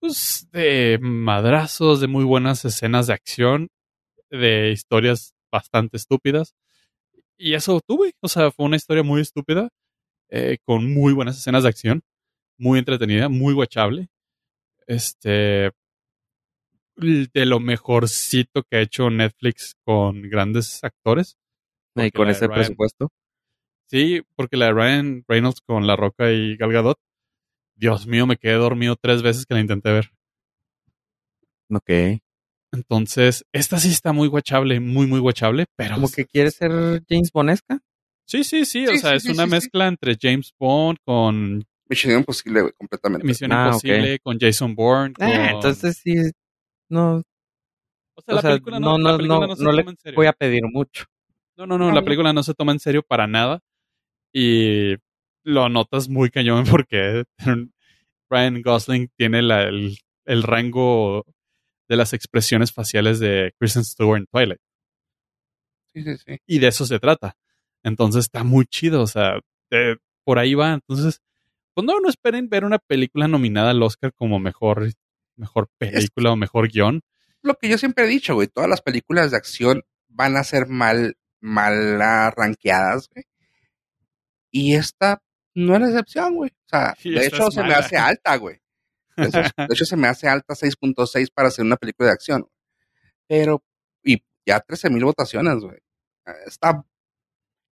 Speaker 2: pues, de madrazos, de muy buenas escenas de acción, de historias bastante estúpidas. Y eso tuve, o sea, fue una historia muy estúpida, eh, con muy buenas escenas de acción, muy entretenida, muy guachable. Este, de lo mejorcito que ha hecho Netflix con grandes actores.
Speaker 3: y con ese
Speaker 2: Ryan-
Speaker 3: presupuesto.
Speaker 2: Sí, porque la de Ryan Reynolds con La Roca y Gal Gadot, Dios mío, me quedé dormido tres veces que la intenté ver.
Speaker 3: Ok.
Speaker 2: Entonces, esta sí está muy guachable, muy, muy guachable, pero...
Speaker 3: Como que quiere ser James Bonesca.
Speaker 2: Sí, sí, sí, o
Speaker 1: Sí,
Speaker 2: sea,
Speaker 1: sí,
Speaker 2: es
Speaker 1: sí,
Speaker 2: una
Speaker 1: sí, sí.
Speaker 2: mezcla entre James Bond con
Speaker 1: Misión imposible, güey, completamente.
Speaker 2: Misión
Speaker 3: Ah,
Speaker 2: Imposible, con Jason Bourne, con...
Speaker 3: Ah, entonces sí, no,
Speaker 2: o sea, la
Speaker 3: sea,
Speaker 2: película no,
Speaker 3: no,
Speaker 2: la
Speaker 3: no,
Speaker 2: película
Speaker 3: no,
Speaker 2: no se
Speaker 3: no le
Speaker 2: toma en serio.
Speaker 3: voy a pedir mucho.
Speaker 2: No, no, no,
Speaker 1: No,
Speaker 2: la película no se toma en serio para nada. Y lo notas muy cañón porque (laughs) Ryan Gosling tiene la- el, el rango de las expresiones faciales de Kristen Stewart en Twilight.
Speaker 1: Sí, sí, sí.
Speaker 2: Y de eso se trata. Entonces está muy chido, o sea, eh, por ahí va. Entonces, pues no, no esperen ver una película nominada al Oscar como mejor, mejor película o mejor guion.
Speaker 1: Lo que yo siempre he dicho, güey, todas las películas de acción van a ser mal, mal ranqueadas, güey. Y esta no es la excepción, güey. O sea,
Speaker 2: Sí,
Speaker 1: de hecho se me hace alta, güey. (laughs) De hecho, de hecho, se me hace alta 6.6 para hacer una película de acción. Pero, y ya 13 mil votaciones, güey. Está,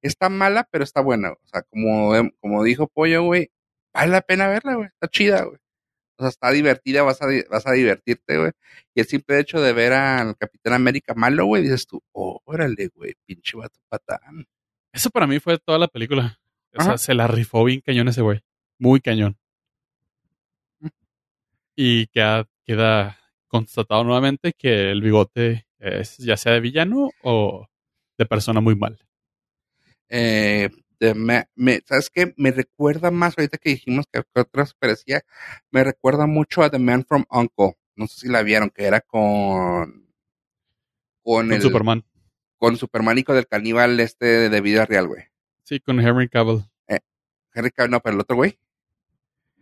Speaker 1: está mala, pero está buena. O sea, como, como dijo Pollo, güey, vale la pena verla, güey. Está chida, güey. O sea, está divertida, vas a, vas a divertirte, güey. Y el simple hecho de ver al Capitán América malo, güey, dices tú, oh, órale, güey, pinche vato patán.
Speaker 2: Eso para mí fue toda la película. O sea,
Speaker 1: Ajá.
Speaker 2: se la rifó bien cañón ese güey. Muy cañón.
Speaker 1: Mm.
Speaker 2: Y queda, queda constatado nuevamente que el bigote es ya sea de villano o de persona muy mal.
Speaker 1: Eh, me- ¿Sabes qué? Me recuerda más, ahorita que dijimos que que otras parecía, me recuerda mucho a The Man from Uncle. No sé si la vieron, que era con. Con,
Speaker 2: Con
Speaker 1: el,
Speaker 2: Superman.
Speaker 1: con Superman y con el caníbal este de vida real, güey.
Speaker 2: Sí, con Henry Cavill.
Speaker 1: Henry Cavill, no, pero el otro güey.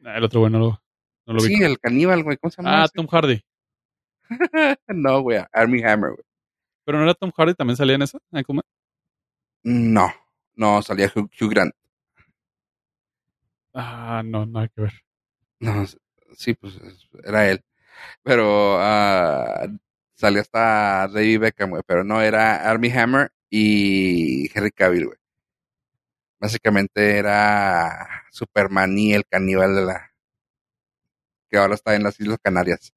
Speaker 2: Ah, El otro güey no lo, no lo vi.
Speaker 1: Sí, el caníbal, güey. ¿Cómo se llama?
Speaker 2: Ah,
Speaker 1: ese?
Speaker 2: Tom Hardy. (laughs)
Speaker 1: no, güey, Army Hammer, güey.
Speaker 2: Pero no era Tom Hardy, también salía en esa. ¿En?
Speaker 1: No, no, salía Hugh, Hugh Grant.
Speaker 2: Ah, no, nada que ver.
Speaker 1: No, sí, pues era él. Pero ah, salió hasta David Beckham, güey. Pero no, era Army Hammer y Henry Cavill, güey. Básicamente era Superman y el caníbal de la... que ahora está en las Islas Canarias.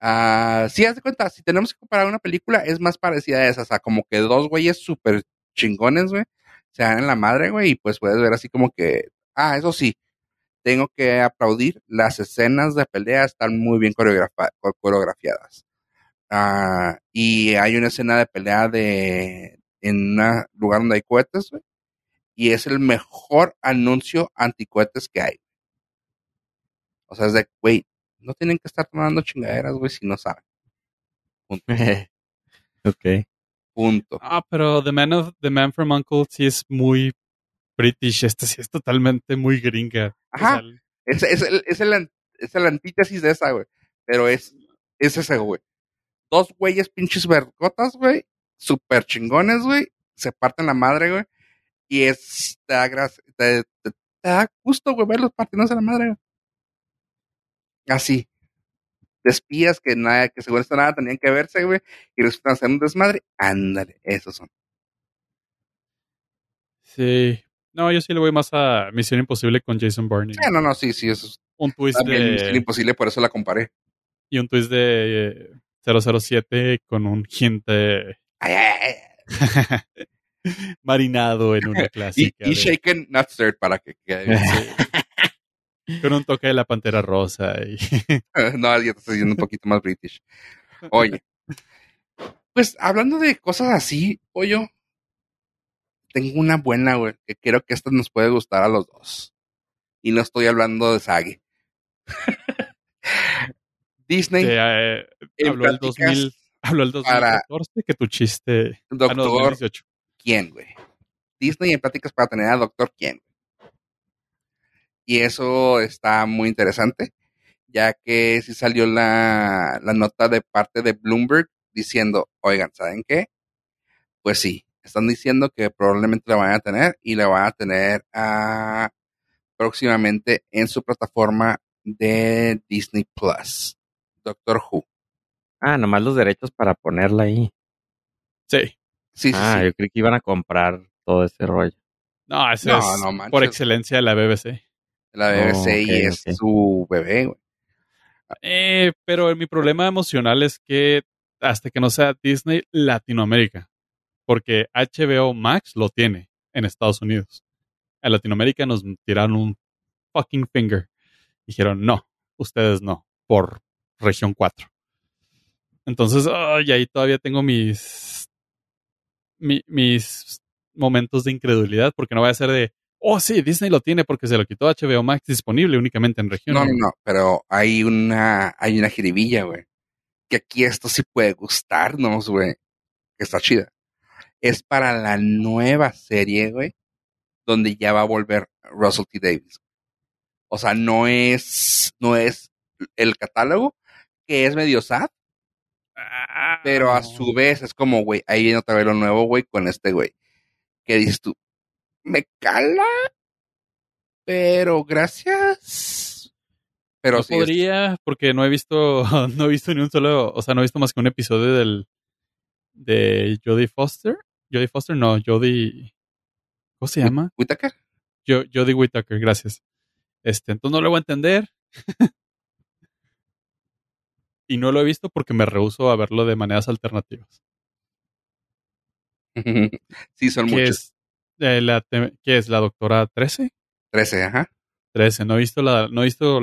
Speaker 1: Ah, sí, haz de cuenta, si tenemos que comparar una película, es más parecida a esa. O sea, como que dos güeyes súper chingones, güey, se dan en la madre, güey, y pues puedes ver así como que... Ah, eso sí, tengo que aplaudir, las escenas de pelea están muy bien coreografiadas. Ah, y hay una escena de pelea de en un lugar donde hay cohetes, güey, y es el mejor anuncio anticohetes que hay. O sea, es de, güey, no tienen que estar tomando chingaderas, güey, si no saben. Punto. (laughs)
Speaker 3: ok.
Speaker 1: Punto.
Speaker 2: Ah, pero The Man, of, The Man from Uncle sí es muy British. Este sí es totalmente muy gringa. O
Speaker 1: Ajá.
Speaker 2: sea,
Speaker 1: Es, es, el, es, el, es el antítesis de esa, güey. Pero es, es ese, güey. Dos güeyes pinches vergotas, güey. Super chingones, güey. Se parten la madre, güey. Y es, te da, gracia- te, te- te da gusto, güey, verlos partiéndose la madre, güey. Así. De espías que nada, que según esto nada tenían que verse, güey. Y resultan ser un desmadre. Ándale, esos son.
Speaker 2: sí. No, yo sí le voy más a Misión Imposible con Jason Bourne.
Speaker 1: Ah, no, no, sí, sí, eso es
Speaker 2: Un twist
Speaker 1: también Misión
Speaker 2: de,
Speaker 1: imposible, por eso la comparé.
Speaker 2: y un twist de eh, 007 con un gente
Speaker 1: Ay, ay, ay. (laughs) (laughs)
Speaker 2: marinado en una (laughs) clásica.
Speaker 1: y shaken, not stirred, para que quede
Speaker 2: sí. (laughs) con un toque de la Pantera Rosa. Y,
Speaker 1: no, ya te estoy diciendo un poquito más british. Oye, pues hablando de cosas así, pollo, tengo una buena, güey, que creo que esta nos puede gustar a los dos. Y no estoy hablando de Sagi. Disney,
Speaker 2: eh,
Speaker 1: en
Speaker 2: habló el
Speaker 1: pláticas,
Speaker 2: 2000, habló el
Speaker 1: para-
Speaker 2: 2014 que tu chiste. Ah, no,
Speaker 1: Doctor
Speaker 2: 2018.
Speaker 1: Quién, güey. Disney en pláticas para tener a Doctor quién. Y eso está muy interesante, ya que sí salió la, la nota de parte de Bloomberg diciendo, oigan, ¿saben qué? Pues sí, están diciendo que probablemente la van a tener y la van a tener ah, próximamente en su plataforma de Disney Plus. Doctor Who.
Speaker 3: Ah, nomás los derechos para ponerla ahí.
Speaker 2: Sí.
Speaker 1: Sí, sí,
Speaker 3: ah,
Speaker 1: sí.
Speaker 3: yo creí que iban a comprar todo ese rollo.
Speaker 2: No, ese
Speaker 1: No,
Speaker 2: es
Speaker 1: no
Speaker 2: por excelencia de la BBC.
Speaker 1: La BBC
Speaker 3: Oh,
Speaker 1: y es su bebé, güey.
Speaker 2: Eh, pero mi problema emocional es que hasta que no sea Disney Latinoamérica, porque HBO Max lo tiene en Estados Unidos. En Latinoamérica nos tiraron un fucking finger. Dijeron, no, ustedes no, por región 4. Entonces, ay, ahí todavía tengo mis, mi- mis momentos de incredulidad, porque no voy a ser de, oh sí, Disney lo tiene porque se lo quitó HBO Max disponible únicamente en región.
Speaker 1: No, no, no, pero hay una, hay una jiribilla, güey. Que aquí esto sí puede gustarnos, güey. Que está chida. Es para la nueva serie, güey. Donde ya va a volver Russell T. Davis. O sea, no es, no es el catálogo, que es medio sad, pero a su vez es como, güey, ahí viene otra vez lo nuevo, güey, con este güey. Que dices tú, me cala, pero gracias. Pero
Speaker 2: no
Speaker 1: sí, es-
Speaker 2: podría, porque no he visto, (laughs) no he visto ni un solo, o sea, no he visto más que un episodio del de Jodie Foster. Jodie Foster, no, Jodie, ¿cómo se llama?
Speaker 1: Whittaker.
Speaker 2: Jo- Jodie Whittaker, gracias. Este, entonces no lo voy a entender. (laughs) y no lo he visto porque me rehuso a verlo de maneras alternativas. (laughs)
Speaker 1: sí, son muchos.
Speaker 2: es Eh, la ¿Qué es? ¿La doctora 13?
Speaker 1: 13, ajá.
Speaker 2: 13. No he visto, la, no he visto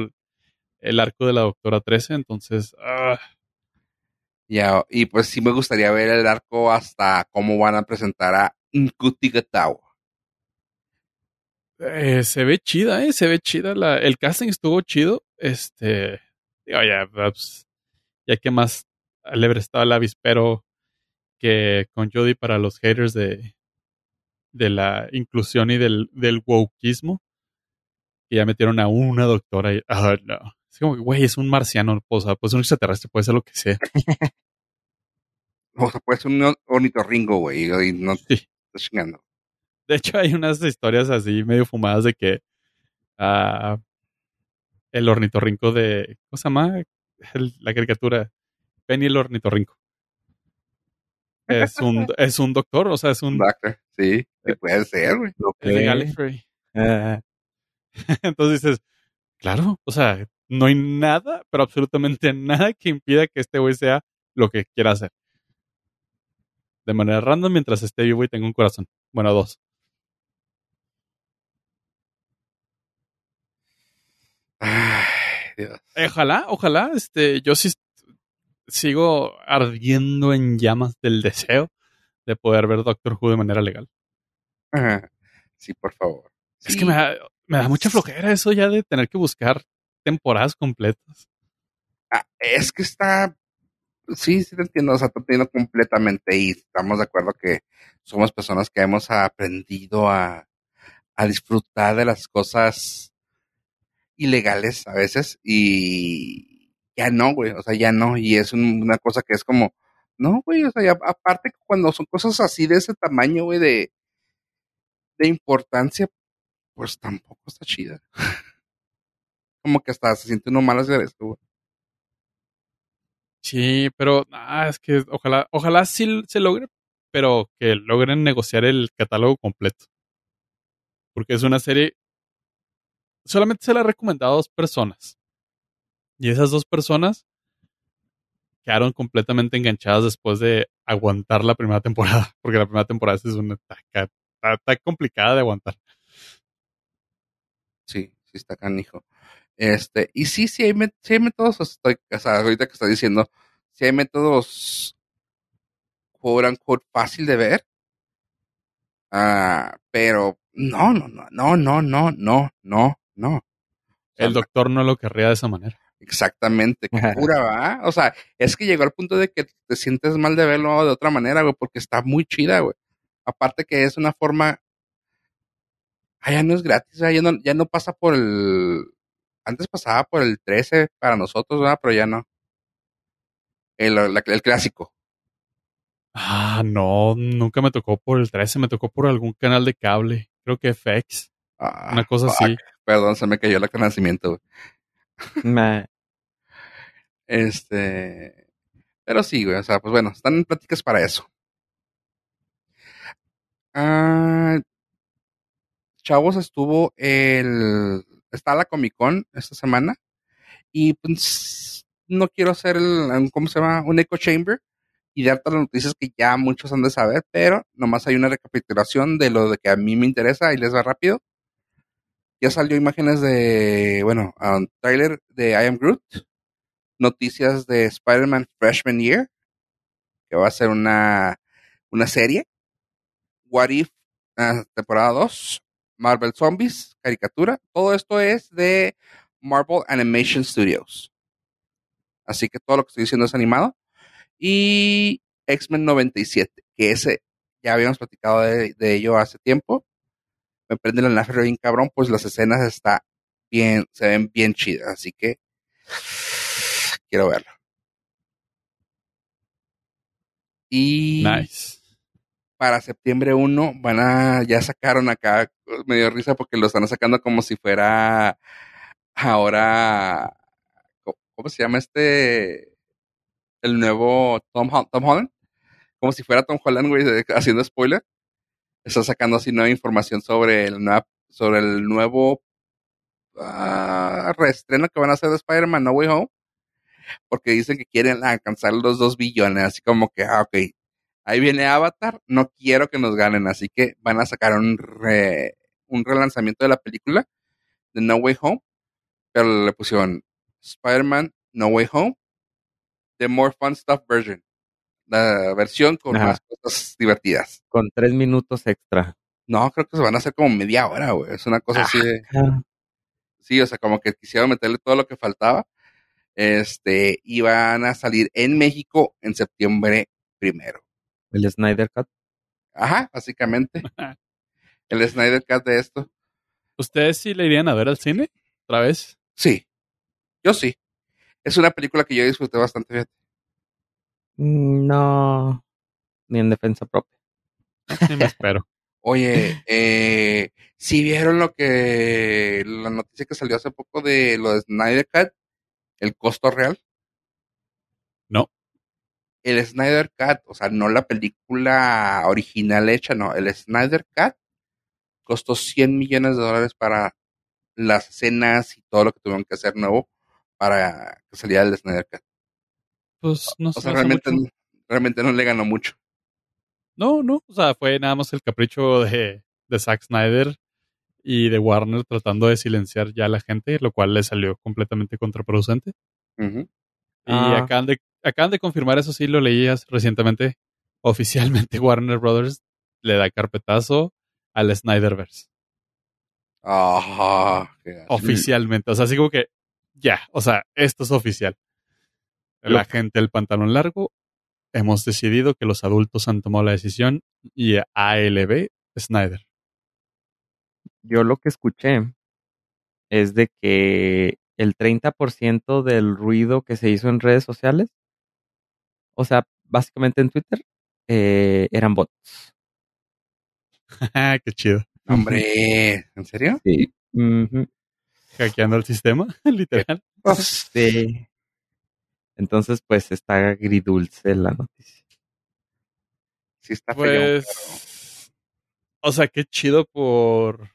Speaker 2: el- arco de la doctora 13, entonces... ah,
Speaker 1: Ya, y pues sí me gustaría ver el arco hasta cómo van a presentar a Nkutigatawa.
Speaker 2: eh, se ve chida, ¿eh? Se ve chida. La, el casting estuvo chido. Este... Ya, pues, ya que más alegre estaba el avispero que con Jodie para los haters de, de la inclusión y del, del wokeismo. Y ya metieron a una doctora y, ah, no. Es como, que, güey, es un marciano, o sea, pues un extraterrestre, puede ser lo que sea. (laughs)
Speaker 1: O sea, puede ser un ornitorrinco, güey, y no
Speaker 2: Sí.
Speaker 1: estás chingando.
Speaker 2: De hecho, hay unas historias así medio fumadas de que ah, el ornitorrinco de. ¿Cómo se llama? El- la caricatura. Penny el ornitorrinco. Es (laughs) un, es un doctor, o sea, es un.
Speaker 1: Doctor, sí, sí puede ser, güey.
Speaker 2: de. Gallifrey.
Speaker 3: Ah,
Speaker 2: Entonces dices, claro, o sea, no hay nada, pero absolutamente nada que impida que este güey sea lo que quiera hacer. De manera random mientras esté vivo y tenga un corazón. Bueno, dos.
Speaker 1: Ay, Dios.
Speaker 2: Ojalá, ojalá, este, yo sí sigo ardiendo en llamas del deseo de poder ver Doctor Who de manera legal.
Speaker 1: Ajá. Sí, por favor.
Speaker 2: Es
Speaker 1: Sí.
Speaker 2: que me da, me da mucha flojera eso ya de tener que buscar temporadas completas.
Speaker 1: Ah, es que está. Sí, sí te entiendo, o sea, te entiendo completamente y estamos de acuerdo que somos personas que hemos aprendido a, a disfrutar de las cosas ilegales a veces y ya no, güey, o sea, ya no, y es un- una cosa que es como, no, güey, o sea, ya, aparte cuando son cosas así de ese tamaño, güey, de, de importancia, pues tampoco está chida. (laughs) como que hasta se siente uno mal hacer esto, güey.
Speaker 2: Sí, pero ah, es que ojalá, ojalá sí se logre, pero que logren negociar el catálogo completo. Porque es una serie solamente se la ha recomendado a dos personas. Y esas dos personas quedaron completamente enganchadas después de aguantar la primera temporada, (laughs) porque la primera temporada es una taca, complicada de aguantar.
Speaker 1: Sí, sí está canijo. Este, y sí, sí hay, sí hay métodos, hasta, ahorita que está diciendo, sí hay métodos quote unquote fácil de ver. Uh, pero no, no, no, no, no, no, no, no no.
Speaker 2: El doctor no lo querría de esa manera.
Speaker 1: Exactamente, qué cura, ¿va? O sea, es que llegó al punto de que te sientes mal de verlo de otra manera, güey, porque está muy chida, güey. Aparte que es una forma. Ah, ya no es gratis, ya no, ya no pasa por el. Antes pasaba por el 13 para nosotros, ¿verdad? Pero ya no. El, la- el clásico.
Speaker 2: Ah, no, nunca me tocó por el 13, me tocó por algún canal de cable. Creo que FX,
Speaker 1: Ah,
Speaker 2: una cosa
Speaker 1: fuck.
Speaker 2: así.
Speaker 1: Perdón, se me cayó el güey.
Speaker 3: ma-
Speaker 1: Este. Pero sí, güey. O sea, pues bueno, están en pláticas para eso. Ah, chavos, estuvo el. Está la Comic Con esta semana. Y pues no quiero hacer el. ¿Cómo se llama? Un echo chamber. Y dar todas las noticias que ya muchos han de saber. Pero nomás hay una recapitulación de lo de que a mí me interesa. Y les va rápido. Ya salió imágenes de. Bueno, un trailer de I Am Groot noticias de Spider-Man Freshman Year, que va a ser una, una serie. What If, ah, temporada 2. Marvel Zombies, caricatura. Todo esto es de Marvel Animation Studios. Así que todo lo que estoy diciendo es animado. Y X-Men 97, que ese ya habíamos platicado de, de ello hace tiempo. Me prende la nafre bien cabrón, pues las escenas está bien, se ven bien chidas. Así que quiero verlo. Y
Speaker 2: Nice.
Speaker 1: para septiembre 1 van a, ya sacaron acá, me dio risa porque lo están sacando como si fuera ahora, ¿cómo- ¿cómo se llama este? El nuevo Tom, Tom Holland. Como si fuera Tom Holland, güey, haciendo spoiler. Está sacando así nueva información sobre el, sobre el nuevo ah, reestreno que van a hacer de Spider-Man No Way Home. Porque dicen que quieren alcanzar los 2 billones, así como que, ah, ok, Ahí viene Avatar, no quiero que nos ganen, así que van a sacar un, re- un relanzamiento de la película de No Way Home, pero le pusieron Spider-Man No Way Home, The More Fun Stuff version, la versión con
Speaker 3: Ajá.
Speaker 1: más cosas divertidas.
Speaker 3: Con tres minutos extra.
Speaker 1: No, creo que se van a hacer como media hora, güey. Es una cosa así de... Sí, o sea, como que quisieron meterle todo lo que faltaba. Este, y van a salir en México en septiembre primero.
Speaker 3: El Snyder Cut.
Speaker 1: Ajá, básicamente. (laughs) El Snyder Cut de esto.
Speaker 2: ¿Ustedes sí le irían a ver al cine? ¿Otra vez?
Speaker 1: Sí, yo sí. Es una película que yo disfruté bastante bien.
Speaker 3: Mm, No. Ni en defensa propia.
Speaker 2: Sí, me espero. (laughs)
Speaker 1: Oye, eh, si vieron lo que, la noticia que salió hace poco de lo de Snyder Cut, el costo real.
Speaker 2: No.
Speaker 1: El Snyder Cut, o sea, no la película original hecha, no, el Snyder Cut costó 100 millones de dólares para las escenas y todo lo que tuvieron que hacer nuevo para que saliera el Snyder Cut.
Speaker 2: Pues no
Speaker 1: O sea, realmente, realmente no le ganó mucho.
Speaker 2: No, no. O sea, fue nada más el capricho de, de Zack Snyder y de Warner tratando de silenciar ya a la gente, lo cual le salió completamente contraproducente. Y
Speaker 3: Ah.
Speaker 2: acaban de, acaban de confirmar, eso sí, lo leías recientemente. (laughs) Oficialmente Warner Brothers le da carpetazo al Snyderverse.
Speaker 1: Ah, qué gacho.
Speaker 2: Oficialmente. O sea, así como que ya, o sea, esto es oficial. La gente del pantalón largo, hemos decidido que los adultos han tomado la decisión y ALB Snyder.
Speaker 3: Yo lo que escuché es de que el 30% del ruido que se hizo en redes sociales, o sea, básicamente en Twitter, eh, eran bots. (laughs)
Speaker 2: Qué chido.
Speaker 1: Hombre, ¿en serio?
Speaker 3: Sí.
Speaker 2: Hackeando el sistema, (laughs) literal.
Speaker 1: Pues,
Speaker 3: Sí. Entonces, pues está agridulce la noticia.
Speaker 1: sí está feo.
Speaker 2: Pues, o sea, qué chido por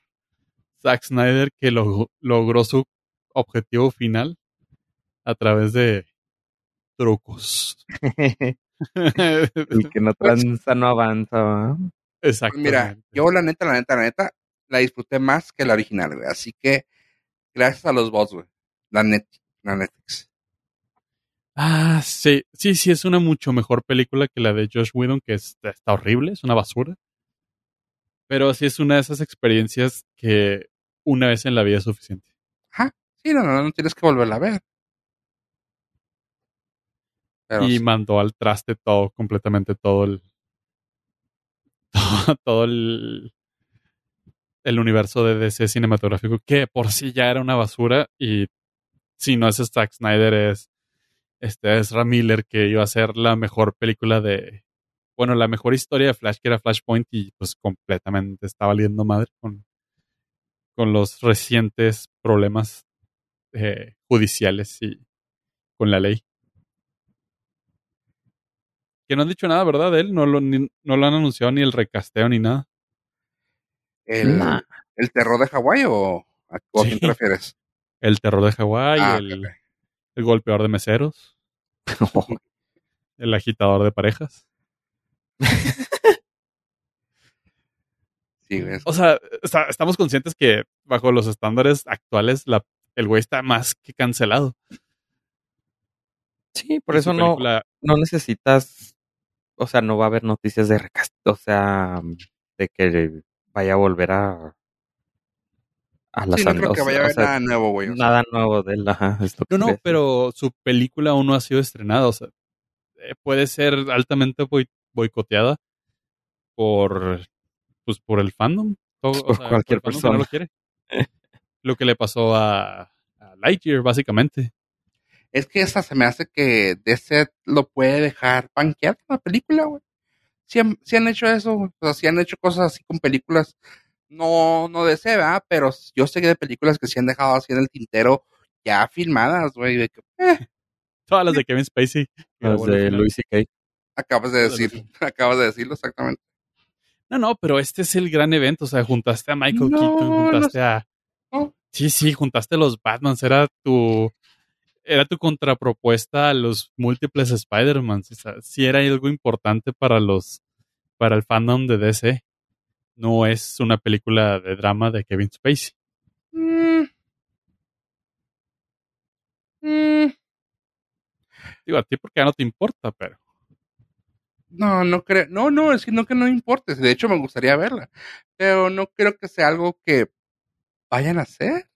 Speaker 2: Zack Snyder que lo- logró su objetivo final a través de trucos. (laughs) (laughs)
Speaker 3: El que no tranza no avanza. ¿va?
Speaker 2: Exactamente.
Speaker 1: mira, yo la neta, la neta, la neta, la disfruté más que la original, güey. Así que, gracias a los bots, güey. La, net, la Netflix.
Speaker 2: Ah, sí, sí, sí, es una mucho mejor película que la de Josh Whedon, que está, está horrible, es una basura. Pero sí es una de esas experiencias que una vez en la vida es suficiente.
Speaker 1: Ajá. Sí, no, no, no tienes que volverla a ver. Pero
Speaker 2: y
Speaker 1: sí.
Speaker 2: mandó al traste todo, completamente todo el. (laughs) Todo, todo el. El universo de DC cinematográfico, que por sí ya era una basura. Y si no es Zack Snyder, es. Este Ezra Miller, que iba a ser la mejor película de. Bueno, la mejor historia de Flash, que era Flashpoint, y pues completamente está valiendo madre con, con los recientes problemas eh, judiciales y con la ley. Que no han dicho nada, ¿verdad? De él, no lo, ni- no lo han anunciado ni el recasteo ni nada.
Speaker 1: ¿El,
Speaker 3: Nah.
Speaker 1: ¿El terror de Hawái o a, a quién
Speaker 2: Sí.
Speaker 1: te refieres?
Speaker 2: El terror de Hawái,
Speaker 1: Ah,
Speaker 2: el, el golpeador de meseros, el agitador de parejas.
Speaker 1: Sí, güey. es-
Speaker 2: O sea, está- estamos conscientes que bajo los estándares actuales la, el güey está más que cancelado.
Speaker 3: Sí, por eso no, no necesitas, o sea, no va a haber noticias de recast, o sea, de que vaya a volver a a las
Speaker 1: Sí, no creo que vaya a
Speaker 3: o
Speaker 1: haber
Speaker 3: sea,
Speaker 1: nada nuevo, güey. o sea.
Speaker 3: nada nuevo de que (laughs)
Speaker 2: No, no, pero su película aún no ha sido estrenada. O sea, eh, puede ser altamente boi- boicoteada por, pues, por el fandom. Todo- (laughs)
Speaker 3: Por cualquier
Speaker 2: el fandom que no lo
Speaker 3: persona.
Speaker 2: quiere. (laughs) lo que le pasó a, a Lightyear, básicamente.
Speaker 1: Es que esta se me hace que DC lo puede dejar panquear la película, güey. Si han, sí han hecho eso, güey. O sea, sí han hecho cosas así con películas. No, no ¿verdad? Pero yo sé que de películas que se han dejado así en el tintero ya filmadas, güey. de que, eh,
Speaker 2: Todas las de Kevin Spacey.
Speaker 3: Las de
Speaker 2: final.
Speaker 3: Louis C.K.
Speaker 1: acabas de decir, acabas de decirlo exactamente.
Speaker 2: No, no, pero este es el gran evento. O sea, juntaste a Michael
Speaker 1: No,
Speaker 2: Keaton, juntaste a.
Speaker 1: no.
Speaker 2: Sí, sí, juntaste a los Batmans. Era tu. Era tu contrapropuesta a los múltiples Spider-Man. O sea, sí era algo importante para los para el fandom de DC. No es una película de drama de Kevin Spacey.
Speaker 1: Mm. Mm.
Speaker 2: Digo, a ti porque ya no te importa, pero
Speaker 1: No, no creo. No, no, es que no que no importe. De hecho, me gustaría verla. Pero no creo que sea algo que vayan a hacer.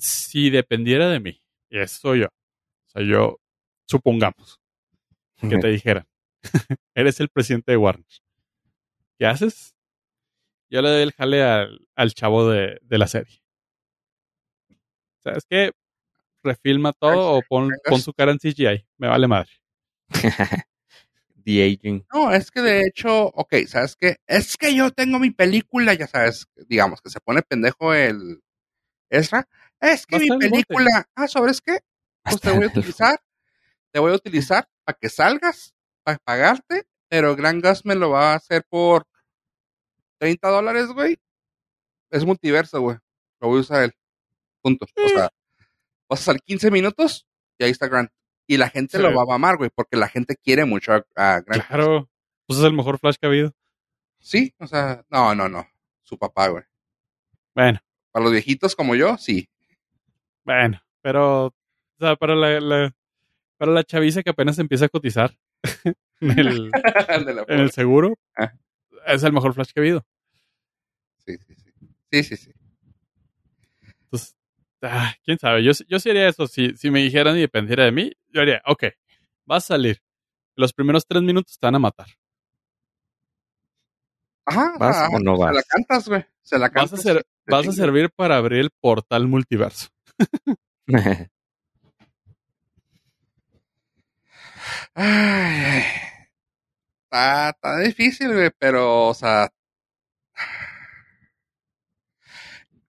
Speaker 2: si dependiera de mí, y eso soy yo, o sea, yo, supongamos que te dijera, (laughs) eres el presidente de Warner, ¿qué haces? Yo le doy el jale al, al chavo de, de la serie. ¿Sabes qué? Refilma todo o pon, pon su cara en CGI. Me vale madre. (laughs)
Speaker 3: The Aging.
Speaker 1: No, es que de hecho, ok, ¿sabes qué? Es que yo tengo mi película, ya sabes, digamos, que se pone pendejo el Ezra. Es que mi película, ah, ¿sabes qué? Pues te voy a utilizar, te voy a utilizar para que salgas, pagarte, pero Gran Gas me lo va a hacer por 30 dólares, güey. Es multiverso, güey. Lo voy a usar él. Punto. O sea, vas a salir 15 minutos y ahí está Grant. Y la gente
Speaker 2: Sí.
Speaker 1: lo va a amar, güey, porque la gente quiere mucho a, a Grant.
Speaker 2: Claro, pues es el mejor Flash que ha habido.
Speaker 1: Sí, o sea, no, no, no. Su papá, güey.
Speaker 2: Bueno,
Speaker 1: Para los viejitos como yo, sí.
Speaker 2: bueno, pero, o sea, para la, la- para la chaviza que apenas empieza a cotizar (laughs) en el, (laughs)
Speaker 1: De la
Speaker 2: en el seguro,
Speaker 1: Ah.
Speaker 2: es el mejor Flash que ha habido.
Speaker 1: Sí, sí, sí. Sí, sí, sí.
Speaker 2: Entonces, ah, quién sabe, yo, sí- yo sí haría eso. Si, si me dijeran y dependiera de mí, yo haría, ok, vas a salir. Los primeros tres minutos te van a matar.
Speaker 1: Ajá,
Speaker 3: ¿Vas o no
Speaker 1: Se la
Speaker 3: vas?
Speaker 1: cantas, güey. Se la
Speaker 2: Vas
Speaker 1: cantas.
Speaker 2: a, ser-
Speaker 1: te
Speaker 2: vas a servir para abrir el portal multiverso. (laughs)
Speaker 1: Ay. Está, está difícil, güey, pero, o sea.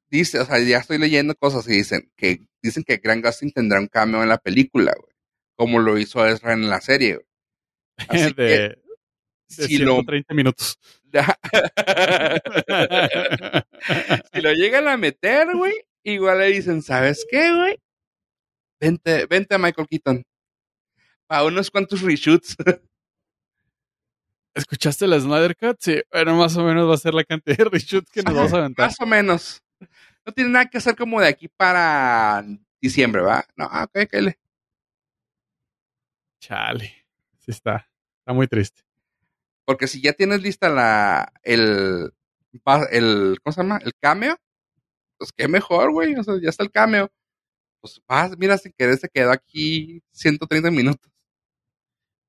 Speaker 1: Dice, o sea, ya estoy leyendo cosas y dicen que dicen que Gran Gustin tendrá un cameo en la película, güey. Como lo hizo Ezra en la serie, güey. Así (laughs)
Speaker 2: de,
Speaker 1: que,
Speaker 2: de
Speaker 1: si lo,
Speaker 2: 130 minutos. (laughs)
Speaker 1: si lo llegan a meter, güey, igual le dicen, ¿sabes qué, güey? Vente, vente a Michael Keaton. Para unos cuantos reshoots. (laughs)
Speaker 2: ¿Escuchaste la Snyder Cut? Sí, bueno, más o menos va a ser la cantidad de reshoots que nos vamos a (laughs) aventar.
Speaker 1: Más o menos. No tiene nada que hacer como de aquí para diciembre, ¿va? No, ah, ok, le-
Speaker 2: Chale. Sí está. Está muy triste.
Speaker 1: Porque si ya tienes lista la, el, el, ¿cómo se llama? El cameo, pues qué mejor, güey. O sea, ya está el cameo. Pues vas, mira, sin querer se quedó aquí 130 minutos.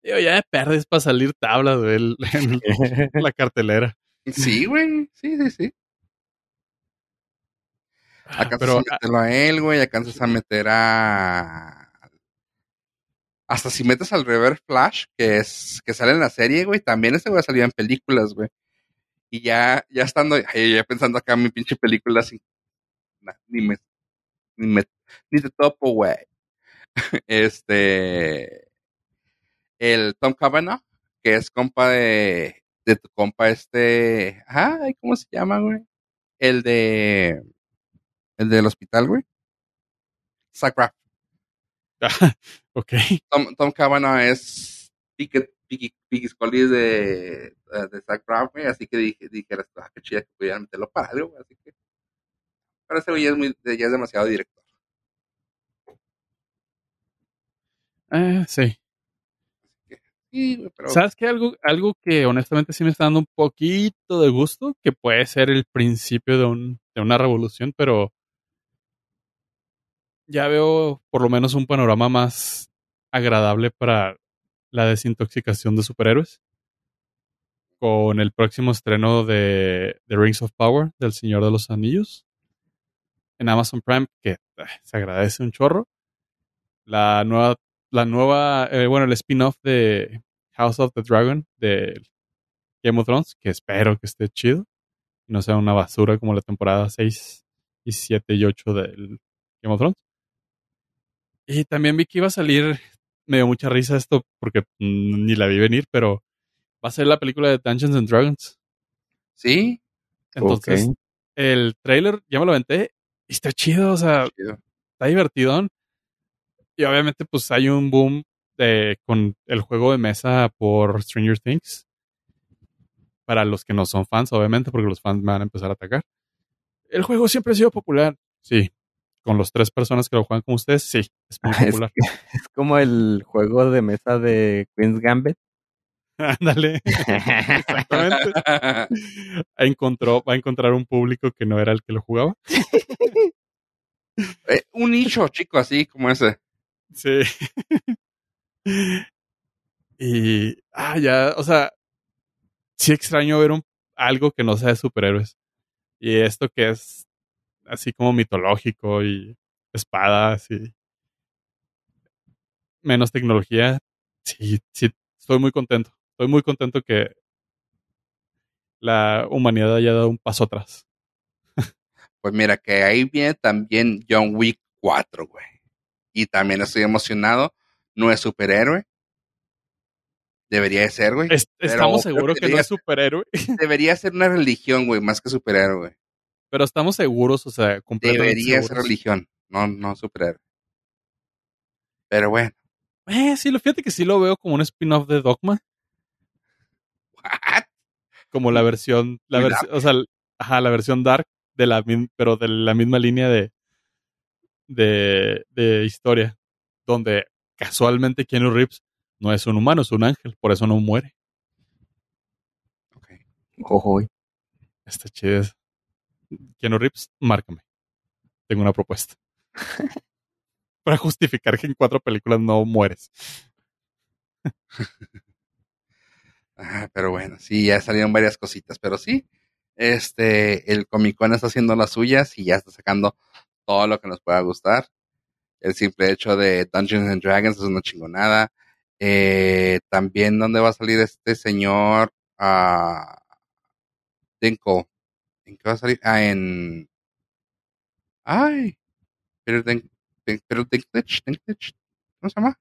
Speaker 2: Digo, ya me perdes para salir tablas, güey, en (laughs) la cartelera.
Speaker 1: Sí, güey. Sí, sí, sí.
Speaker 2: Ah,
Speaker 1: Alcanzas
Speaker 2: Pero
Speaker 1: a meterlo a él, güey. Alcanzas a meter a. Hasta si metes al Reverse Flash, que es que sale en la serie, güey, también ese güey ha salido en películas, güey. Y ya, ya estando, ay, ya pensando acá en mi pinche película sin. nah, ni me. Ni me. Ni te topo, güey. (laughs) Este. El Tom Cavanaugh, que es compa de. De tu compa este. Ay, ¿cómo se llama, güey? El de. El del hospital, güey. Zach Braff. (laughs)
Speaker 2: ok.
Speaker 1: Tom, Tom Cavanaugh es Piggy Scully de, de Zach güey. Así que dije, dijeras, ah, qué chida que pudieran meterlo para algo, güey. Así que. Pero ese güey ya es, muy, ya es demasiado director.
Speaker 2: Eh, sí. ¿Sabes qué? Algo, algo que honestamente sí me está dando un poquito de gusto, que puede ser el principio de, un, de una revolución, pero ya veo por lo menos un panorama más agradable para la desintoxicación de superhéroes. Con el próximo estreno de The Rings of Power, del Señor de los Anillos, en Amazon Prime, que se agradece un chorro. La nueva, la nueva, eh, bueno, el spin-off de House of the Dragon de Game of Thrones, que espero que esté chido y no sea una basura como la temporada 6 y 7 y 8 del Game of Thrones. Y también vi que iba a salir, me dio mucha risa esto porque mm, ni la vi venir, pero va a ser la película de Dungeons and Dragons.
Speaker 1: Sí.
Speaker 2: Entonces, el trailer ya me lo aventé y está chido, o sea,
Speaker 1: chido.
Speaker 2: está divertidón. Y obviamente, pues hay un boom eh, con el juego de mesa por Stranger Things. Para los que no son fans, obviamente, porque los fans me van a empezar a atacar. El juego siempre ha sido popular. Sí. Con los tres personas que lo juegan con ustedes, sí, es muy (laughs)
Speaker 3: Es,
Speaker 2: popular.
Speaker 3: es como el juego de mesa de Queen's Gambit.
Speaker 2: Ándale. (laughs) Exactamente. (laughs) Encontró, va a encontrar un público que no era el que lo jugaba.
Speaker 1: Eh, un nicho, chico, así como ese.
Speaker 2: Sí. (laughs) y, ah, ya, o sea, sí extraño ver un, algo que no sea de superhéroes. Y esto que es así como mitológico y espadas y menos tecnología, sí, sí, estoy muy contento. Estoy muy contento que la humanidad haya dado un paso atrás.
Speaker 1: Pues mira, que ahí viene también John Wick 4, güey. Y también estoy emocionado. No es superhéroe. Debería de ser, güey.
Speaker 2: Es- estamos seguros
Speaker 1: que
Speaker 2: que no es superhéroe,
Speaker 1: Debería ser una religión, güey, más que superhéroe, güey.
Speaker 2: pero estamos seguros, o sea, completamente
Speaker 1: Debería ser religión, no, no superhéroe. Pero bueno,
Speaker 2: Eh, sí, lo fíjate que sí lo veo como un spin-off de Dogma,
Speaker 1: what?
Speaker 2: como la versión, la versión, o sea, ajá, la versión dark de la pero de la misma línea de de, de historia, donde casualmente Keanu Reeves no es un humano, es un ángel, por eso no muere.
Speaker 1: Ok.
Speaker 3: Ojo,
Speaker 2: Está chido. Keanu Reeves, márcame. Tengo una propuesta. (laughs) Para justificar que en cuatro películas no mueres. (laughs)
Speaker 1: Ah, pero bueno, sí, ya salieron varias cositas, pero sí, este, el Comic Con está haciendo las suyas y ya está sacando todo lo que nos pueda gustar. El simple hecho de Dungeons and Dragons es una chingonada. Eh, también, ¿dónde va a salir este señor? Ah, Dinko. ¿En qué va a salir? Ah, en. Ay, pero Din- Din- pero Dinklage, Dinklage, ¿cómo se llama?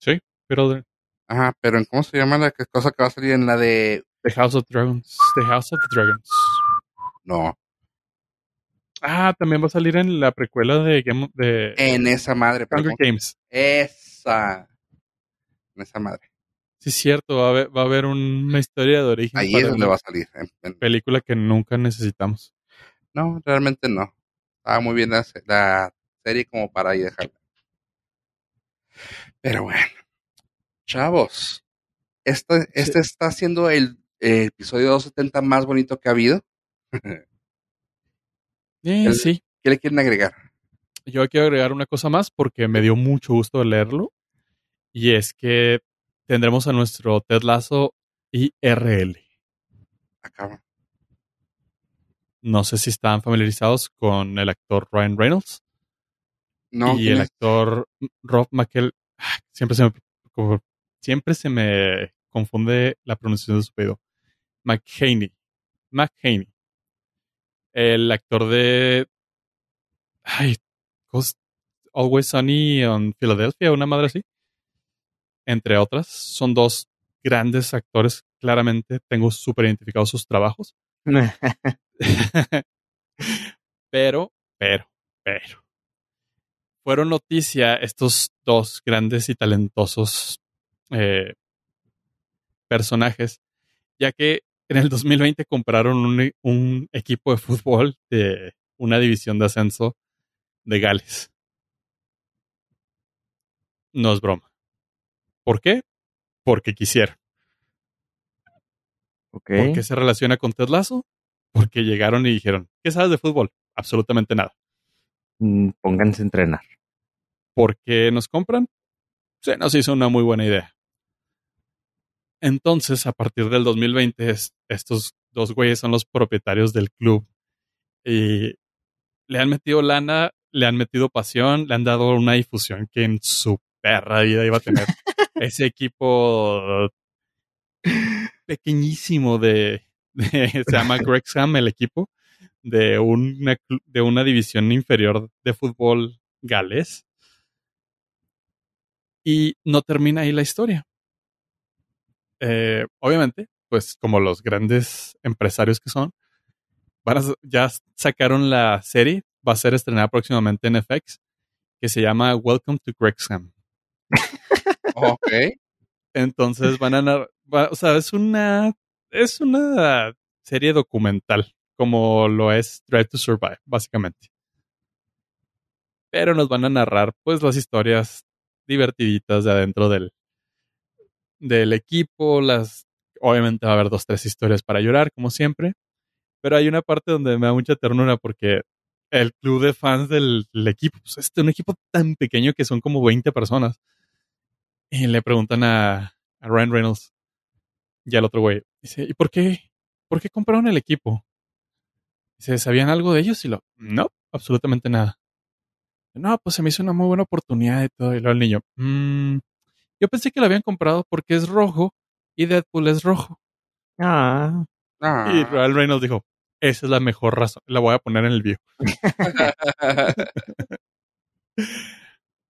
Speaker 2: Sí, pero de
Speaker 1: Ajá, pero en cómo se llama la cosa que va a salir en la de.
Speaker 2: The House of Dragons. The House of the Dragons.
Speaker 1: No,
Speaker 2: Ah, también va a salir en la precuela de Game of- de
Speaker 1: en esa madre,
Speaker 2: Hunger. Games.
Speaker 1: Esa. En esa madre.
Speaker 2: Sí, es cierto, va a haber, va a haber una historia de origen
Speaker 1: Ahí es donde va a salir. en- en-
Speaker 2: película que nunca necesitamos.
Speaker 1: No, realmente no. Estaba muy bien la, la serie como para ahí dejarla. Pero bueno. Chavos. Este, este está siendo el, eh, episodio 270 más bonito que ha habido. (laughs)
Speaker 2: Eh, sí,
Speaker 1: ¿Qué le quieren agregar?
Speaker 2: yo quiero agregar una cosa más porque me dio mucho gusto leerlo. Y es que tendremos a nuestro Ted Lasso IRL.
Speaker 1: Acá.
Speaker 2: No sé si están familiarizados con el actor Ryan Reynolds
Speaker 1: No,
Speaker 2: y
Speaker 1: ¿quién
Speaker 2: el
Speaker 1: es?
Speaker 2: actor Rob McKell. ah, Siempre se me, como- siempre se me confunde la pronunciación de su apellido. McHaney. McHaney. El actor de. Ay, Always Sunny en Philadelphia, una madre así. Entre otras, son dos grandes actores. Claramente tengo súper identificados sus trabajos. (laughs) (laughs) pero, pero, pero. Fueron noticia estos dos grandes y talentosos eh, personajes, ya que en el 2020 compraron un, un equipo de fútbol de una división de ascenso de Gales. No es broma. ¿Por qué? Porque quisieron.
Speaker 3: ok.
Speaker 2: ¿Por qué se relaciona con Ted Lasso? Porque llegaron y dijeron, ¿qué sabes de fútbol? Absolutamente nada.
Speaker 3: Mm, Pónganse a entrenar.
Speaker 2: ¿Por qué nos compran? Se nos hizo una muy buena idea. Entonces, a partir del 2020, es- estos dos güeyes son los propietarios del club. Y le han metido lana, le han metido pasión, le han dado una difusión que en su perra vida iba a tener (laughs) ese equipo pequeñísimo de, de- se llama (laughs) Wrexham el equipo de una de una división inferior de fútbol galés y no termina ahí la historia Eh, obviamente pues como los grandes empresarios que son van a, ya sacaron la serie va a ser estrenada próximamente en FX que se llama Welcome to Wrexham (laughs)
Speaker 1: Ok.
Speaker 2: Entonces van a va- o sea, es una es una serie documental, como lo es Drive to Survive, básicamente. Pero nos van a narrar pues las historias divertiditas de adentro del del equipo, las obviamente va a haber dos tres historias para llorar como siempre, pero hay una parte donde me da mucha ternura porque el club de fans del, equipo, pues es un equipo tan pequeño que son como 20 personas. Y le preguntan a, a Ryan Reynolds y al otro güey, dice, ¿y por qué? ¿Por qué compraron el equipo? Dice, ¿sabían algo de ellos? Y lo, no, absolutamente nada. No, pues se me hizo una muy buena oportunidad y todo. Y luego el niño, "Mm, yo pensé que lo habían comprado porque es rojo y Deadpool es rojo.
Speaker 3: Ah,
Speaker 1: Ah.
Speaker 2: Y Ryan Reynolds dijo, esa es la mejor razón, la voy a poner en el video. (laughs)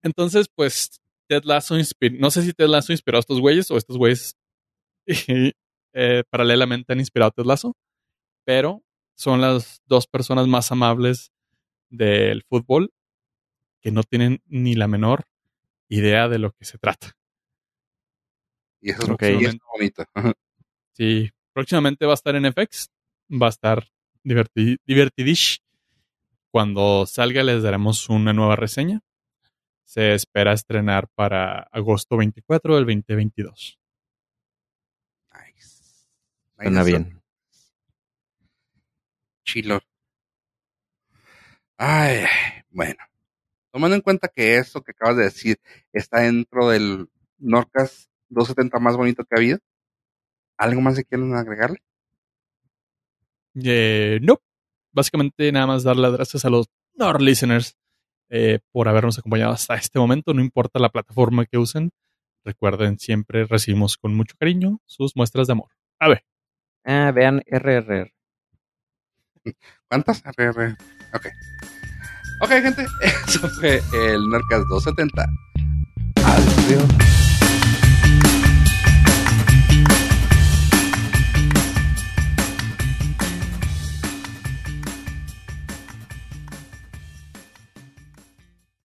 Speaker 2: Entonces, pues, Ted Lasso inspiró, no sé si Ted Lasso inspiró a estos güeyes o estos güeyes (laughs) eh, paralelamente han inspirado a Ted Lasso, pero son las dos personas más amables del fútbol que no tienen ni la menor idea de lo que se trata.
Speaker 1: Y eso es, bonito.
Speaker 2: Sí, próximamente va a estar en FX, va a estar diverti- divertidish. Cuando salga les daremos una nueva reseña. Se espera estrenar para agosto 24 del 2022.
Speaker 1: Nice.
Speaker 3: suena
Speaker 1: Nice.
Speaker 3: bien.
Speaker 1: Chilo. Ay, bueno. Tomando en cuenta que eso que acabas de decir está dentro del Norcas 270 más bonito que ha habido, ¿algo más que quieren agregarle?
Speaker 2: Eh, no, básicamente nada más dar las gracias a los Nord listeners eh, por habernos acompañado hasta este momento, no importa la plataforma que usen. Recuerden, siempre recibimos con mucho cariño sus muestras de amor. A ver,
Speaker 3: Ah, vean RRR. (laughs)
Speaker 1: ¿Cuántas? RR. Ok. Ok, gente. (laughs) Eso fue el Norcas 270. Adiós.